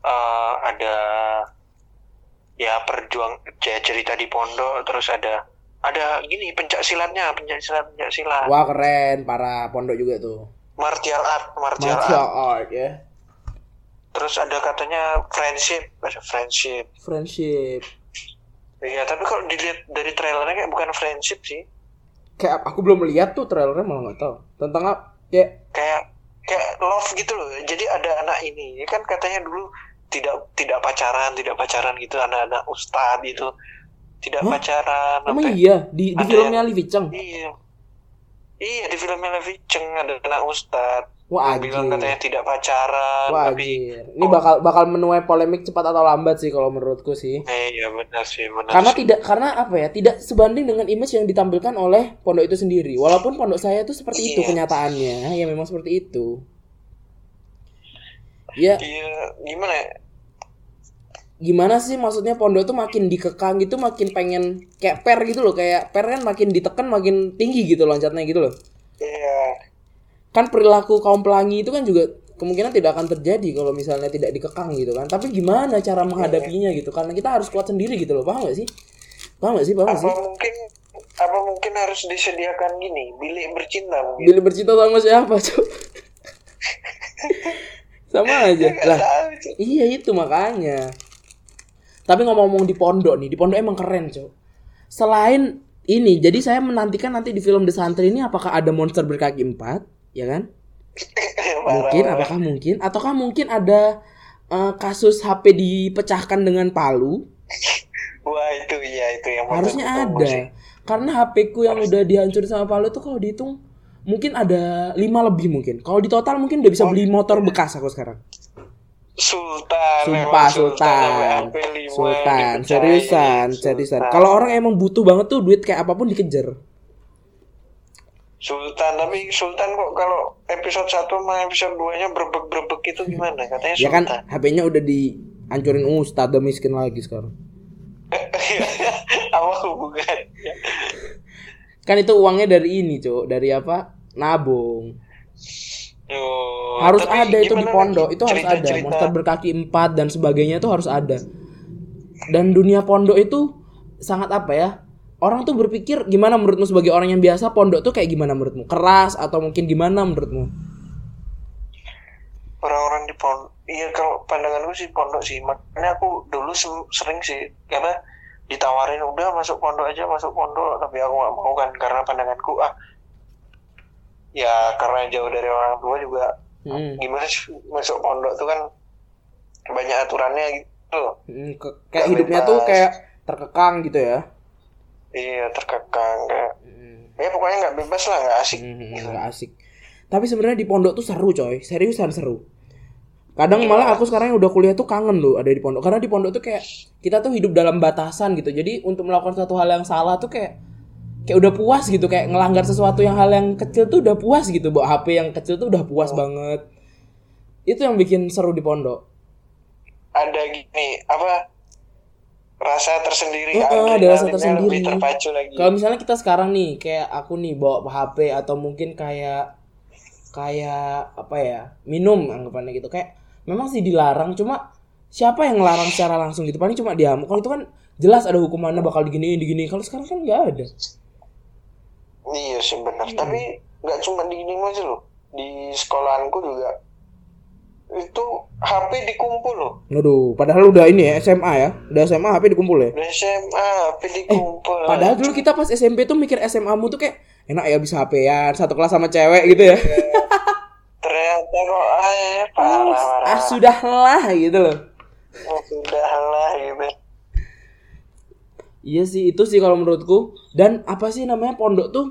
Eh, ada ya perjuang ya, cerita di pondok terus ada ada gini pencak silatnya pencak silat pencak silat Wah keren, para pondok juga tuh. martial art martial, Martial art art ya. terus ada katanya friendship ada friendship Friendship. Iya, tapi kalau dilihat dari trailernya kayak bukan friendship sih. Kayak aku belum lihat tuh trailernya malah nggak tahu. Tentang apa? Kayak Kayak kayak love gitu loh. Jadi ada anak ini, ini kan katanya dulu tidak tidak pacaran, tidak pacaran gitu anak-anak ustad itu. Tidak Hah? pacaran. emang iya di di filmnya Livi Cheng. Iya. Iya, di filmnya Levi Cheng ada anak ustad. Wah bilang katanya tidak pacaran, Wah tapi. Ini bakal bakal menuai polemik cepat atau lambat sih kalau menurutku sih. eh iya benar sih, benar. Karena sih. tidak karena apa ya? Tidak sebanding dengan image yang ditampilkan oleh pondok itu sendiri. Walaupun pondok saya itu seperti itu Iya. kenyataannya, ya memang seperti itu. Ya, Iya, gimana ya? gimana sih maksudnya pondok tuh makin dikekang gitu makin pengen kayak per gitu loh kayak per kan makin ditekan makin tinggi gitu loncatnya gitu loh. Iya. kan perilaku kaum pelangi itu kan juga kemungkinan tidak akan terjadi kalau misalnya tidak dikekang gitu kan. Tapi gimana cara menghadapinya gitu? Karena kita harus kuat sendiri gitu loh paham gak sih? Paham gak sih? Paham gak Apa sih? mungkin apa mungkin harus disediakan gini bilik bercinta mungkin? Bila bercinta sama siapa, Cok? [laughs] sama [laughs] aja. Lah, tahu, iya itu makanya. Tapi ngomong-ngomong di pondok nih, di pondok emang keren, Cok. Selain ini, jadi saya menantikan nanti di film The Santri ini apakah ada monster berkaki empat, ya kan? [laughs] Mungkin, apakah mungkin? Ataukah mungkin ada eh, kasus HP dipecahkan dengan palu? wah itu iya itu yang Harusnya ada. Karena HP ku yang udah dihancurin sama palu tuh kalau dihitung mungkin ada lima lebih mungkin. Kalau di total mungkin udah bisa beli motor bekas aku sekarang. Sultan Sumpah Sultan. Sultan, seriusan, seriusan. Sultan. Kalau orang emang butuh banget tuh duit kayak apa pun dikejar. Sultan tapi Sultan kok kalau episode 1 sama episode 2 nya berbek-berbek itu gimana katanya Ya kan Sultan HP-nya udah dihancurin Ustadz udah miskin lagi sekarang. [laughs] apa hubungannya Kan itu uangnya dari ini, Cuk. Dari apa? Nabung. Oh, harus ada itu di pondok, itu harus ada. Cerita-cerita- Monster berkaki empat dan sebagainya itu harus ada. Dan dunia pondok itu sangat apa ya? Orang tuh berpikir gimana menurutmu sebagai orang yang biasa pondok tuh kayak gimana menurutmu? Keras atau mungkin gimana menurutmu? orang-orang di pondok iya kalau pandanganku sih pondok sih makanya aku dulu sering sih karena ditawarin udah masuk pondok aja masuk pondok tapi aku nggak mau kan karena pandanganku ah ya karena jauh dari orang tua juga Hmm. gimana sih masuk pondok tuh kan banyak aturannya gitu. Hmm, ke- kayak Nggak hidupnya tuh bebas. kayak terkekang gitu ya. iya terkekang kayak Hmm. ya pokoknya nggak bebas lah nggak asik Hmm, nggak asik. Tapi sebenarnya di pondok tuh seru coy, seriusan seru. Kadang malah aku sekarang yang udah kuliah tuh kangen loh ada di pondok. Karena di pondok tuh kayak kita tuh hidup dalam batasan gitu. Jadi untuk melakukan suatu hal yang salah tuh kayak kayak udah puas gitu kayak ngelanggar sesuatu yang hal yang kecil tuh udah puas gitu bawa HP yang kecil tuh udah puas banget. Itu yang bikin seru di pondok. Ada gini apa rasa tersendiri Heeh, adrenalinnya ada rasa lebih tersendiri. terpacu lagi. Kalau misalnya kita sekarang nih, kayak aku nih bawa HP atau mungkin kayak kayak apa ya minum anggapannya gitu. Kayak memang sih dilarang cuma siapa yang ngelarang secara langsung gitu? Paling cuma diam. Kalau itu kan jelas ada hukumannya bakal diginiin digini kalau sekarang kan nggak ada Iya sih benar. Hmm. Tapi nggak cuma di ini aja loh. Di sekolahanku juga itu HP dikumpul loh. Aduh, padahal udah ini ya SMA ya udah SMA HP dikumpul ya Udah SMA HP dikumpul. padahal dulu kita pas SMP tuh mikir SMA mu tuh kayak enak ya bisa HP-an satu kelas sama cewek gitu ya ternyata kok ah, ya, parah [laughs] parah. ah sudahlah gitu loh Oh, sudah lah gitu. Iya sih itu sih kalau menurutku dan apa sih namanya pondok tuh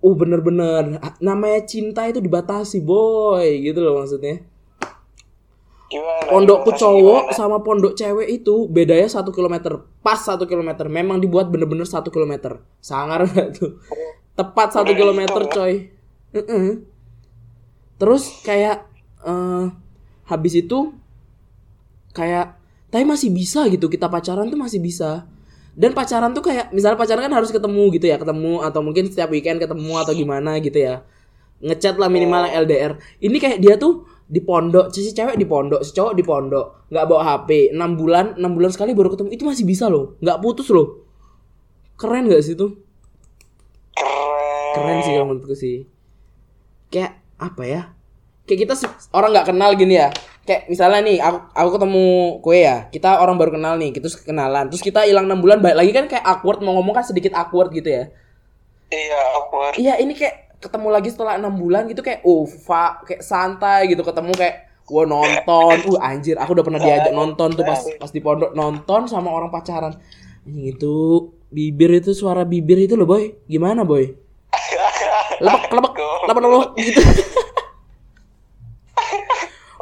uh bener-bener namanya cinta itu dibatasi boy gitu loh maksudnya Gimana? pondokku Gimana? cowok Gimana? sama pondok cewek itu bedanya satu kilometer pas satu kilometer memang dibuat bener-bener satu kilometer sangar nggak tuh tepat satu kilometer coy Mm-mm. terus kayak eh habis itu kayak tapi masih bisa gitu kita pacaran tuh masih bisa dan pacaran tuh kayak misalnya pacaran kan harus ketemu gitu ya ketemu atau mungkin setiap weekend ketemu atau gimana gitu ya. Ngechat lah minimal yang LDR ini kayak dia tuh di pondok si cewek di pondok si cowok di pondok nggak bawa HP 6 bulan 6 bulan sekali baru ketemu. Itu masih bisa loh nggak putus loh. Keren gak sih tuh? Keren. keren sih kalau menurutku sih. Kayak apa ya? Kayak kita orang nggak kenal gini ya kayak misalnya nih aku aku ketemu kue ya kita orang baru kenal nih kita kenalan terus kita hilang enam bulan balik lagi kan kayak awkward mau ngomong kan sedikit awkward gitu ya? Iya awkward. iya ini kayak ketemu lagi setelah enam bulan gitu kayak uh fa kayak santai gitu ketemu kayak gua nonton. Uh anjir aku udah pernah diajak nonton tuh pas pas di pondok nonton sama orang pacaran. Anjing itu bibir itu suara bibir itu loh boy. Gimana boy? [laughs] Lebek lebek lebek lebek. gitu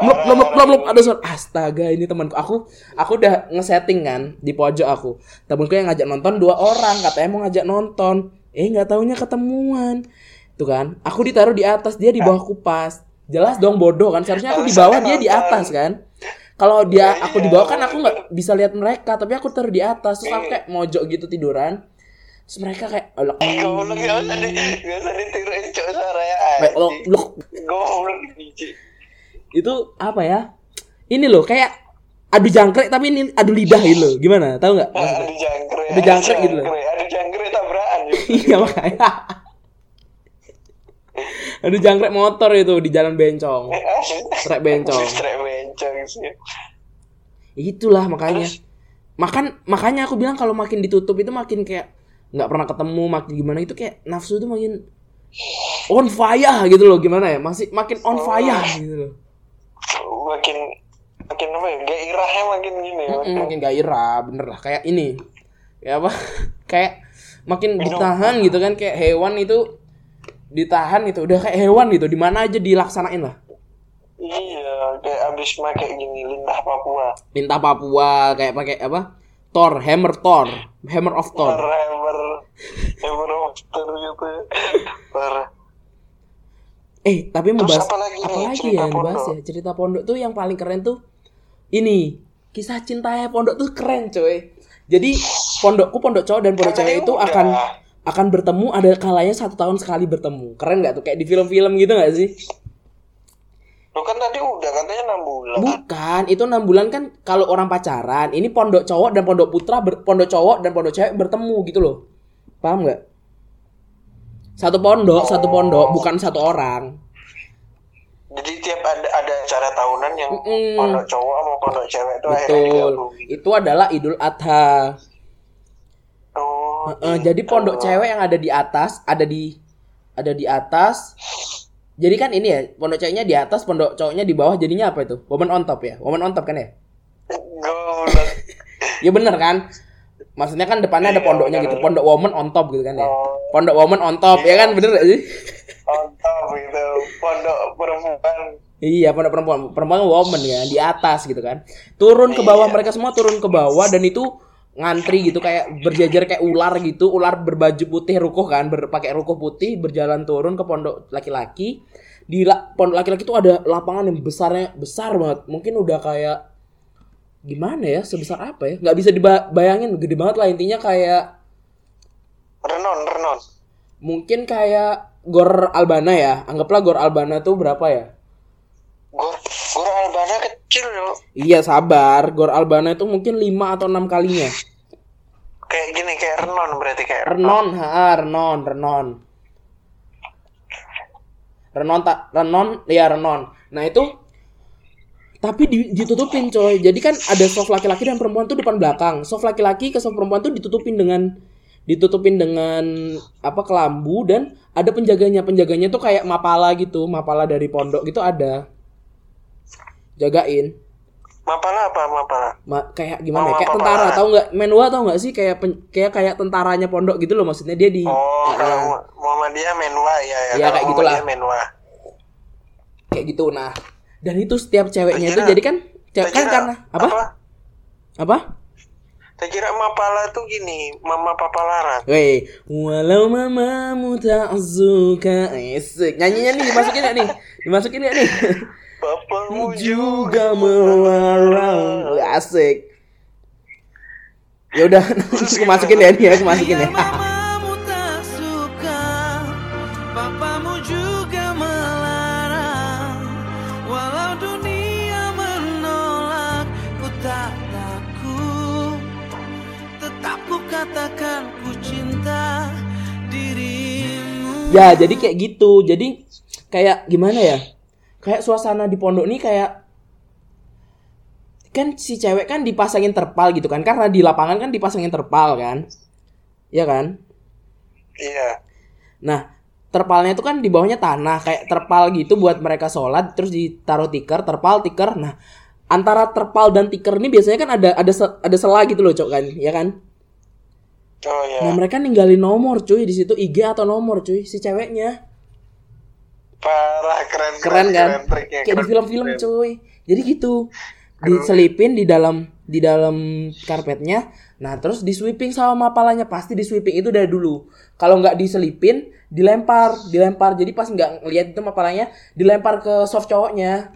Blok, blok, blok, blok, ada suara astaga ini temanku. Aku aku udah ngesetting kan di pojok aku. Temanku yang ngajak nonton dua orang katanya mau ngajak nonton. Eh nggak taunya ketemuan. Tuh kan aku ditaruh di atas dia di bawah kupas. Jelas dong bodoh kan seharusnya aku di bawah dia di atas kan. Kalau dia aku di bawah kan aku nggak bisa lihat mereka tapi aku taruh di atas. Terus aku kayak mojok gitu tiduran. Terus mereka kayak "Elok, Goblok gak usah di gak usah ditiruin cok suaranya. Kayak, "Elok, anjing. elok." Goblok. Itu apa ya? Ini loh kayak adu jangkrik tapi ini adu lidah gitu loh. Gimana? Tahu nggak? Adu jangkrik. Adu jangkrik gitu loh. Adu jangkrik tabrakan iya makanya. Aduh jangkrik motor itu di jalan bencong. Trek bencong. [laughs] Trek bencong sih. itulah makanya. Makan makanya aku bilang kalau makin ditutup itu makin kayak nggak pernah ketemu makin gimana. Itu kayak nafsu itu makin on fire gitu loh. Gimana ya? Masih makin on fire gitu loh Makin makin apa ya? Gairahnya makin gini. ya. Mm, makin gairah bener lah kayak ini kayak apa [laughs] kayak makin ditahan gitu kan kayak hewan itu ditahan gitu udah kayak hewan gitu di mana aja dilaksanain lah Iya, kayak abis make gini lintah Papua. Lintah Papua kayak pakai apa Thor Hammer Thor Hammer of Thor Hammer, hammer monster gitu. ya. [laughs] Parah. Eh, tapi mau bahas apa lagi apa ya yang dibahas ya? Cerita pondok tuh yang paling keren tuh ini. Kisah cintanya pondok tuh keren, coy. Jadi pondokku pondok cowok dan pondok cewek itu udah. akan akan bertemu ada kalanya satu tahun sekali bertemu. Keren nggak tuh kayak di film-film gitu nggak sih? Lu kan tadi udah katanya 6 bulan. Bukan, itu enam bulan kan kalau orang pacaran. Ini pondok cowok dan pondok putra, ber- pondok cowok dan pondok cewek bertemu gitu loh. Paham nggak? Satu pondok, satu pondok, bukan satu orang. Jadi tiap ada ada acara tahunan yang Mm-mm. pondok cowok sama pondok cewek itu akhirnya Betul. digabung. Itu adalah Idul Adha. Oh, Heeh, jadi pondok cewek yang ada di atas, ada di ada di atas. Jadi kan ini ya, pondok ceweknya di atas, pondok cowoknya di bawah. Jadinya apa itu? Woman on top ya? Woman on top kan ya? Goblok. Ya bener kan? Maksudnya kan depannya ada Iya, pondoknya bener. gitu. Pondok woman on top gitu kan ya? Oh. Pondok woman on top, ya kan? Bener gak sih? On top gitu. Pondok perempuan. Iya, pondok perempuan, perempuan woman ya, di atas gitu kan. Turun ke bawah, Iya. mereka semua turun ke bawah dan itu ngantri gitu kayak berjajar kayak ular gitu, ular berbaju putih rukuh kan, berpakai rukuh putih berjalan turun ke pondok laki-laki. Di la- pondok laki-laki itu ada lapangan yang besarnya besar banget. Mungkin udah kayak gimana ya, sebesar apa ya? nggak bisa dibayangin, gede banget lah intinya kayak Renon, renon. mungkin kayak Gor Albana ya. Anggaplah Gor Albana tuh berapa ya? Gor, gor Albana kecil loh. Iya sabar, Gor Albana itu mungkin 5 atau 6 kalinya. Kayak gini, kayak renon berarti kayak Renon, ha, Renon, Renon. Renon tak Renon, ya Renon. Nah itu tapi di- ditutupin coy. Jadi kan ada soft laki-laki dan perempuan tuh depan belakang. Soft laki-laki ke soft perempuan tuh ditutupin dengan ditutupin dengan apa kelambu dan ada penjaganya. Penjaganya tuh kayak mapala gitu, mapala dari pondok gitu ada. Jagain. Mapala apa mapala? Ma- kayak gimana ya? Oh, Kayak tentara, tahu nggak? Menwa tahu nggak sih kayak pen- kayak kayak tentaranya pondok gitu loh maksudnya dia di Oh, Ah, kalau Muhammadiyah Menwa ya ya. Ya, Kalau kayak gitulah. Menwa. kayak gitu. Nah, dan itu setiap ceweknya itu jadi kan ce- Tak kan karena apa? Apa? Tak kira mapala tuh gini, mama papa larang. Weh, walau mamamu tak suka Esek. Nyanyinya nih dimasukin gak nih? Dimasukin gak nih? Bapamu juga melarang Asik Ya udah, [laughs] aku masukin ya nih, aku masukin ya. Ya, jadi kayak gitu. Jadi kayak gimana ya? Kayak suasana di pondok nih kayak kan si cewek kan dipasangin terpal gitu kan? Karena di lapangan kan dipasangin terpal kan? Iya kan? Iya. nah terpalnya itu kan di bawahnya tanah. Kayak terpal gitu buat mereka sholat terus ditaruh tikar terpal tikar nah antara terpal dan tikar ini biasanya kan ada ada ada sela gitu loh cok kan? Ya kan Oh ya. nah mereka ninggalin nomor cuy di situ IG atau nomor cuy si ceweknya. Parah keren keren kan? triknya, kayak di keren, film-film keren. cuy. Jadi gitu diselipin di dalam di dalam karpetnya. Nah terus di sweeping sama mapalanya pasti di sweeping itu dari dulu. Kalau nggak diselipin dilempar dilempar. Jadi pas nggak ngeliat itu mapalanya dilempar ke soft cowoknya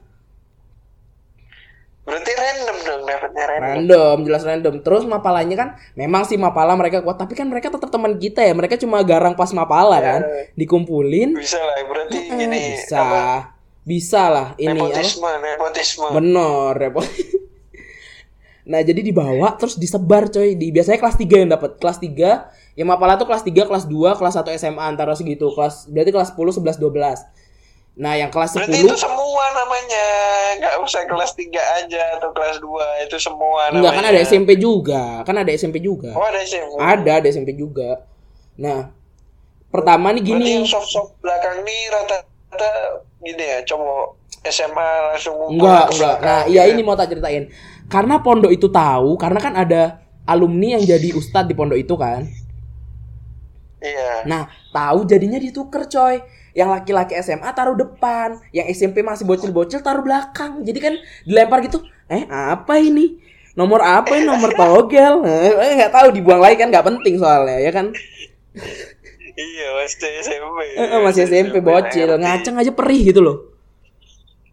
Berarti random dong dapetnya random. random jelas random terus mapalanya kan memang sih mapala mereka kuat tapi kan mereka tetap teman kita ya mereka cuma garang pas mapala kan dikumpulin Bisa lah berarti Eh, ini bisa apa? bisa lah ini apa Nepotisme, nepotisme. Bener, repot. [laughs] nah, jadi dibawa terus disebar coy. Di biasanya kelas 3 yang dapat. Kelas 3 Yang Mapala tuh kelas 3, kelas 2, kelas 1 SMA antara segitu. Kelas berarti kelas 10, 11, 12. Nah, yang kelas 10 Berarti itu semua namanya. Nggak usah kelas 3 aja atau kelas 2. Itu semua namanya. Enggak kan ada SMP juga. Kan ada SMP juga. Oh ada SMP. Ada, ada SMP juga. Nah, pertama nih Berarti gini. yang soft-soft belakang nih rata-rata gini ya. Cowok SMA langsung Enggak, enggak. belakang Nah, gitu iya ya. ini mau tak ceritain. Karena pondok itu tahu, karena kan ada alumni yang jadi ustadz di pondok itu kan. Iya. Nah, tahu jadinya dituker coy. Yang laki-laki SMA taruh depan, yang SMP masih bocil-bocil taruh belakang. Jadi kan dilempar gitu. Eh, apa ini? Nomor apa ini? Nomor togel. [laughs] Eh, nggak tahu dibuang lagi kan nggak penting soalnya, ya kan? Iya, masih SMP. Eh, eh, masih SMP bocil, ngaceng aja perih gitu loh.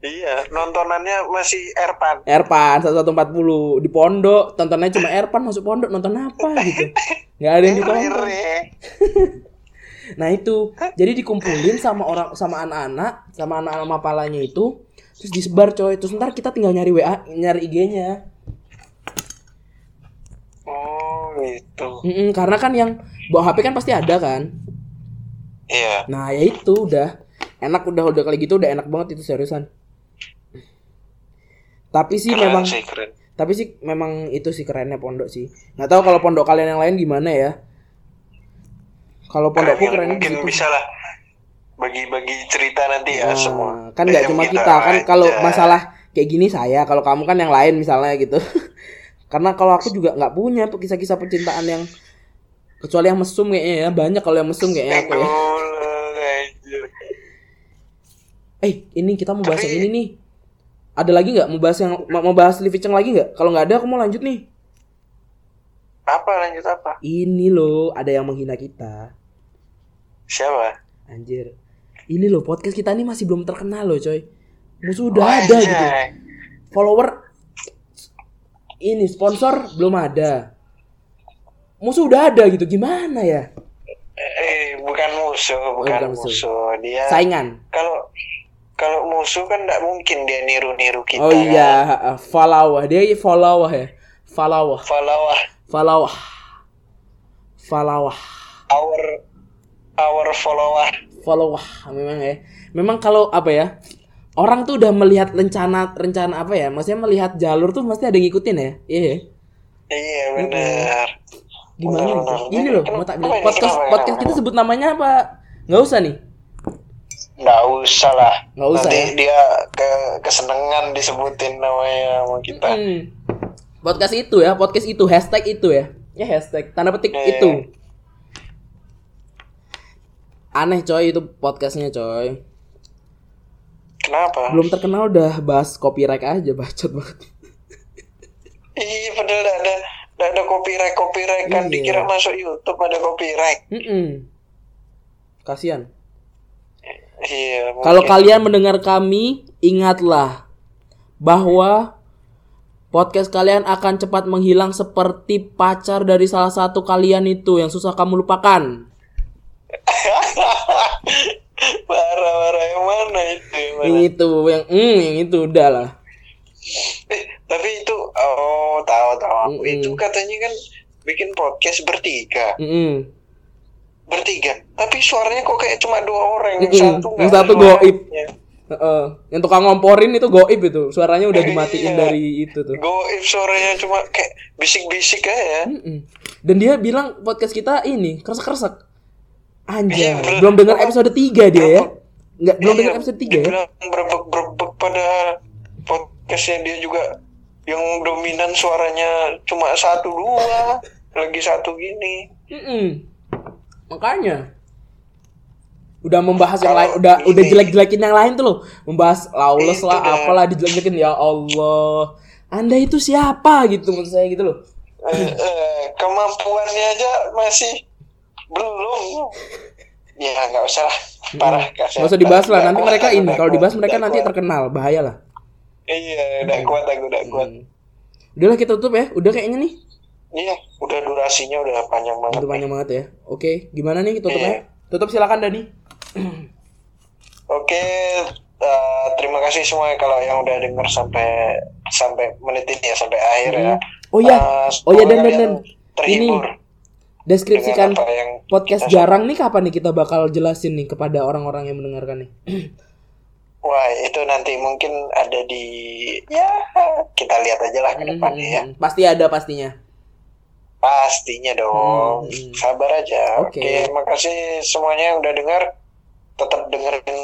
Iya, nontonannya masih Erpan. Erpan 1140 di pondok, tontonnya cuma Erpan masuk pondok nonton apa gitu. [laughs] nggak ada yang ditonton. [laughs] Nah itu, jadi dikumpulin sama orang sama anak-anak, sama anak-anak mapalanya itu, terus disebar coy. Terus ntar kita tinggal nyari WA, nyari IG-nya. Oh, gitu. Mm-mm, karena kan yang bawa HP kan pasti ada kan. Iya. Nah ya itu udah enak udah udah kali gitu udah enak banget itu seriusan. Tapi sih Keren memang, sih, keren. tapi sih memang itu sih kerennya pondok sih. Nggak tahu kalau pondok kalian yang lain gimana ya. Kalau pondokku Keren, mungkin situ. bisa lah bagi-bagi cerita nanti ya Nah, semua. kan nggak cuma kita kan kalau masalah kayak gini saya kalau kamu kan yang lain misalnya gitu. [laughs] Karena kalau aku juga nggak punya kisah-kisah percintaan yang kecuali yang mesum kayaknya ya banyak kalau yang mesum kayaknya aku ya. Eh ini kita mau bahas Tapi- yang ini nih. Ada lagi nggak? Mau bahas yang mau bahas Livi Cheng lagi nggak? Kalau nggak ada aku mau lanjut nih. Apa lanjut apa? ini loh ada yang menghina kita Siapa? anjir. Ini loh podcast kita ini masih belum terkenal loh coy. Musuh udah Oh, ada gitu. Follower ini sponsor belum ada. Musuh udah ada gitu gimana ya? Eh, bukan musuh, bukan, bukan musuh. musuh. Dia saingan. kalau kalau musuh kan nggak mungkin dia niru-niru kita. oh kan. iya uh, follower dia follower ya. Follower Follow follower follower our our follower. follower memang ya memang kalau apa ya orang tuh udah melihat rencana rencana apa ya maksudnya melihat jalur tuh pasti ada yang ngikutin ya iya ya? Iya benar. gimana Benar, gitu benar. ini loh mau tak bilang podcast podcast kita sebut namanya apa nggak usah nih Nggak usah lah. Nggak usah Nanti ya? dia ke kesenangan disebutin namanya sama kita. Hmm. Podcast itu ya, podcast itu, hashtag itu ya. Ya hashtag, tanda petik Iya. itu. Aneh coy itu podcastnya coy. Kenapa? Belum terkenal udah bahas copyright aja, bacot banget. Iya padahal ada ada copyright copyright kan Iya. dikira masuk YouTube ada copyright. Mm-mm. Kasian. Iya. Kalau kalian mendengar kami, ingatlah bahwa podcast kalian akan cepat menghilang seperti pacar dari salah satu kalian itu yang susah kamu lupakan. [laughs] [laughs] parah parah yang mana itu? Yang mana? Itu, yang mm, yang itu udah lah. Eh, tapi itu oh tahu tahu aku Mm-mm. itu katanya kan bikin podcast bertiga Mm-mm. bertiga tapi suaranya kok kayak cuma dua orang yang Mm-mm. satu Yang satu goib. Heeh. Yang tukang ngomporin itu goib itu. Suaranya udah [laughs] dimatiin Iya. dari itu tuh. goib suaranya cuma kayak bisik-bisik aja Mm-mm. Dan dia bilang podcast kita ini kresek-kresek. Anjay, bener. belum dengar episode 3 dia ya. Enggak, belum Iya, dengar episode 3 ya. dibilang berebek-berebek pada podcastnya dia juga yang dominan suaranya cuma satu dua [laughs] lagi satu gini Mm-mm. Makanya udah membahas yang lain, udah ini- udah jelek-jelekin yang lain tuh loh. Membahas lawless Itu lah, dah. apalah dijelek-jelekin ya Allah. Anda itu siapa gitu maksud saya gitu loh. Eh, eh, kemampuannya aja masih belum ya nggak usah lah parah Gak usah dibahas lah, Nggak nanti mereka ini nggak kalau dibahas mereka nggak nanti kuat. terkenal, bahaya lah. iya udah kuat aku udah kuat Hmm. Udahlah kita tutup ya, udah kayaknya nih. iya udah durasinya udah panjang banget Itu panjang banget ya. Oke, gimana nih tutupnya? Iya. Tutup silakan Dani. Oke, eh, terima kasih semua ya kalau yang udah denger sampai sampai menit ini ya sampai akhir ya. Oh iya. Eh, Oh iya, semoga Dan, Dan, Dan. Terhibur. Deskripsikan apa yang podcast kita- jarang nih kapan nih kita bakal jelasin nih kepada orang-orang yang mendengarkan nih. [clears throat] Wah itu nanti mungkin ada di ya kita lihat aja lah ke depannya ya. Hmm, Pasti ada pastinya. Pastinya dong. Hmm. Sabar aja. Oke. Oke, makasih semuanya yang udah dengar. Tetap dengerin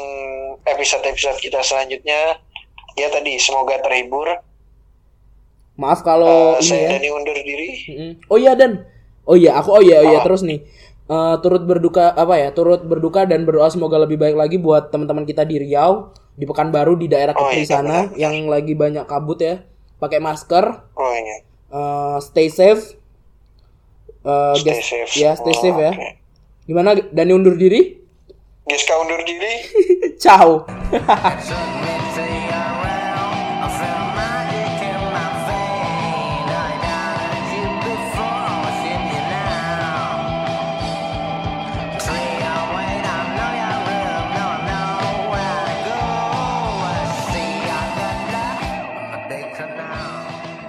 episode-episode kita selanjutnya. Ya tadi semoga terhibur. Maaf kalau Eh, ini saya ya. Dani undur diri. Mm-mm. Oh iya dan oh iya aku oh iya oh iya Ah. terus nih Eh, turut berduka apa ya turut berduka dan berdoa semoga lebih baik lagi buat teman-teman kita di Riau di Pekanbaru di daerah Oh, Kepri iya, sana benar-benar. yang lagi banyak kabut ya pakai masker Oh iya. eh, stay safe Eh, Stay guys- safe. ya stay Oh, safe ya gimana Dani undur diri Giska undur diri. [laughs] ciao [laughs]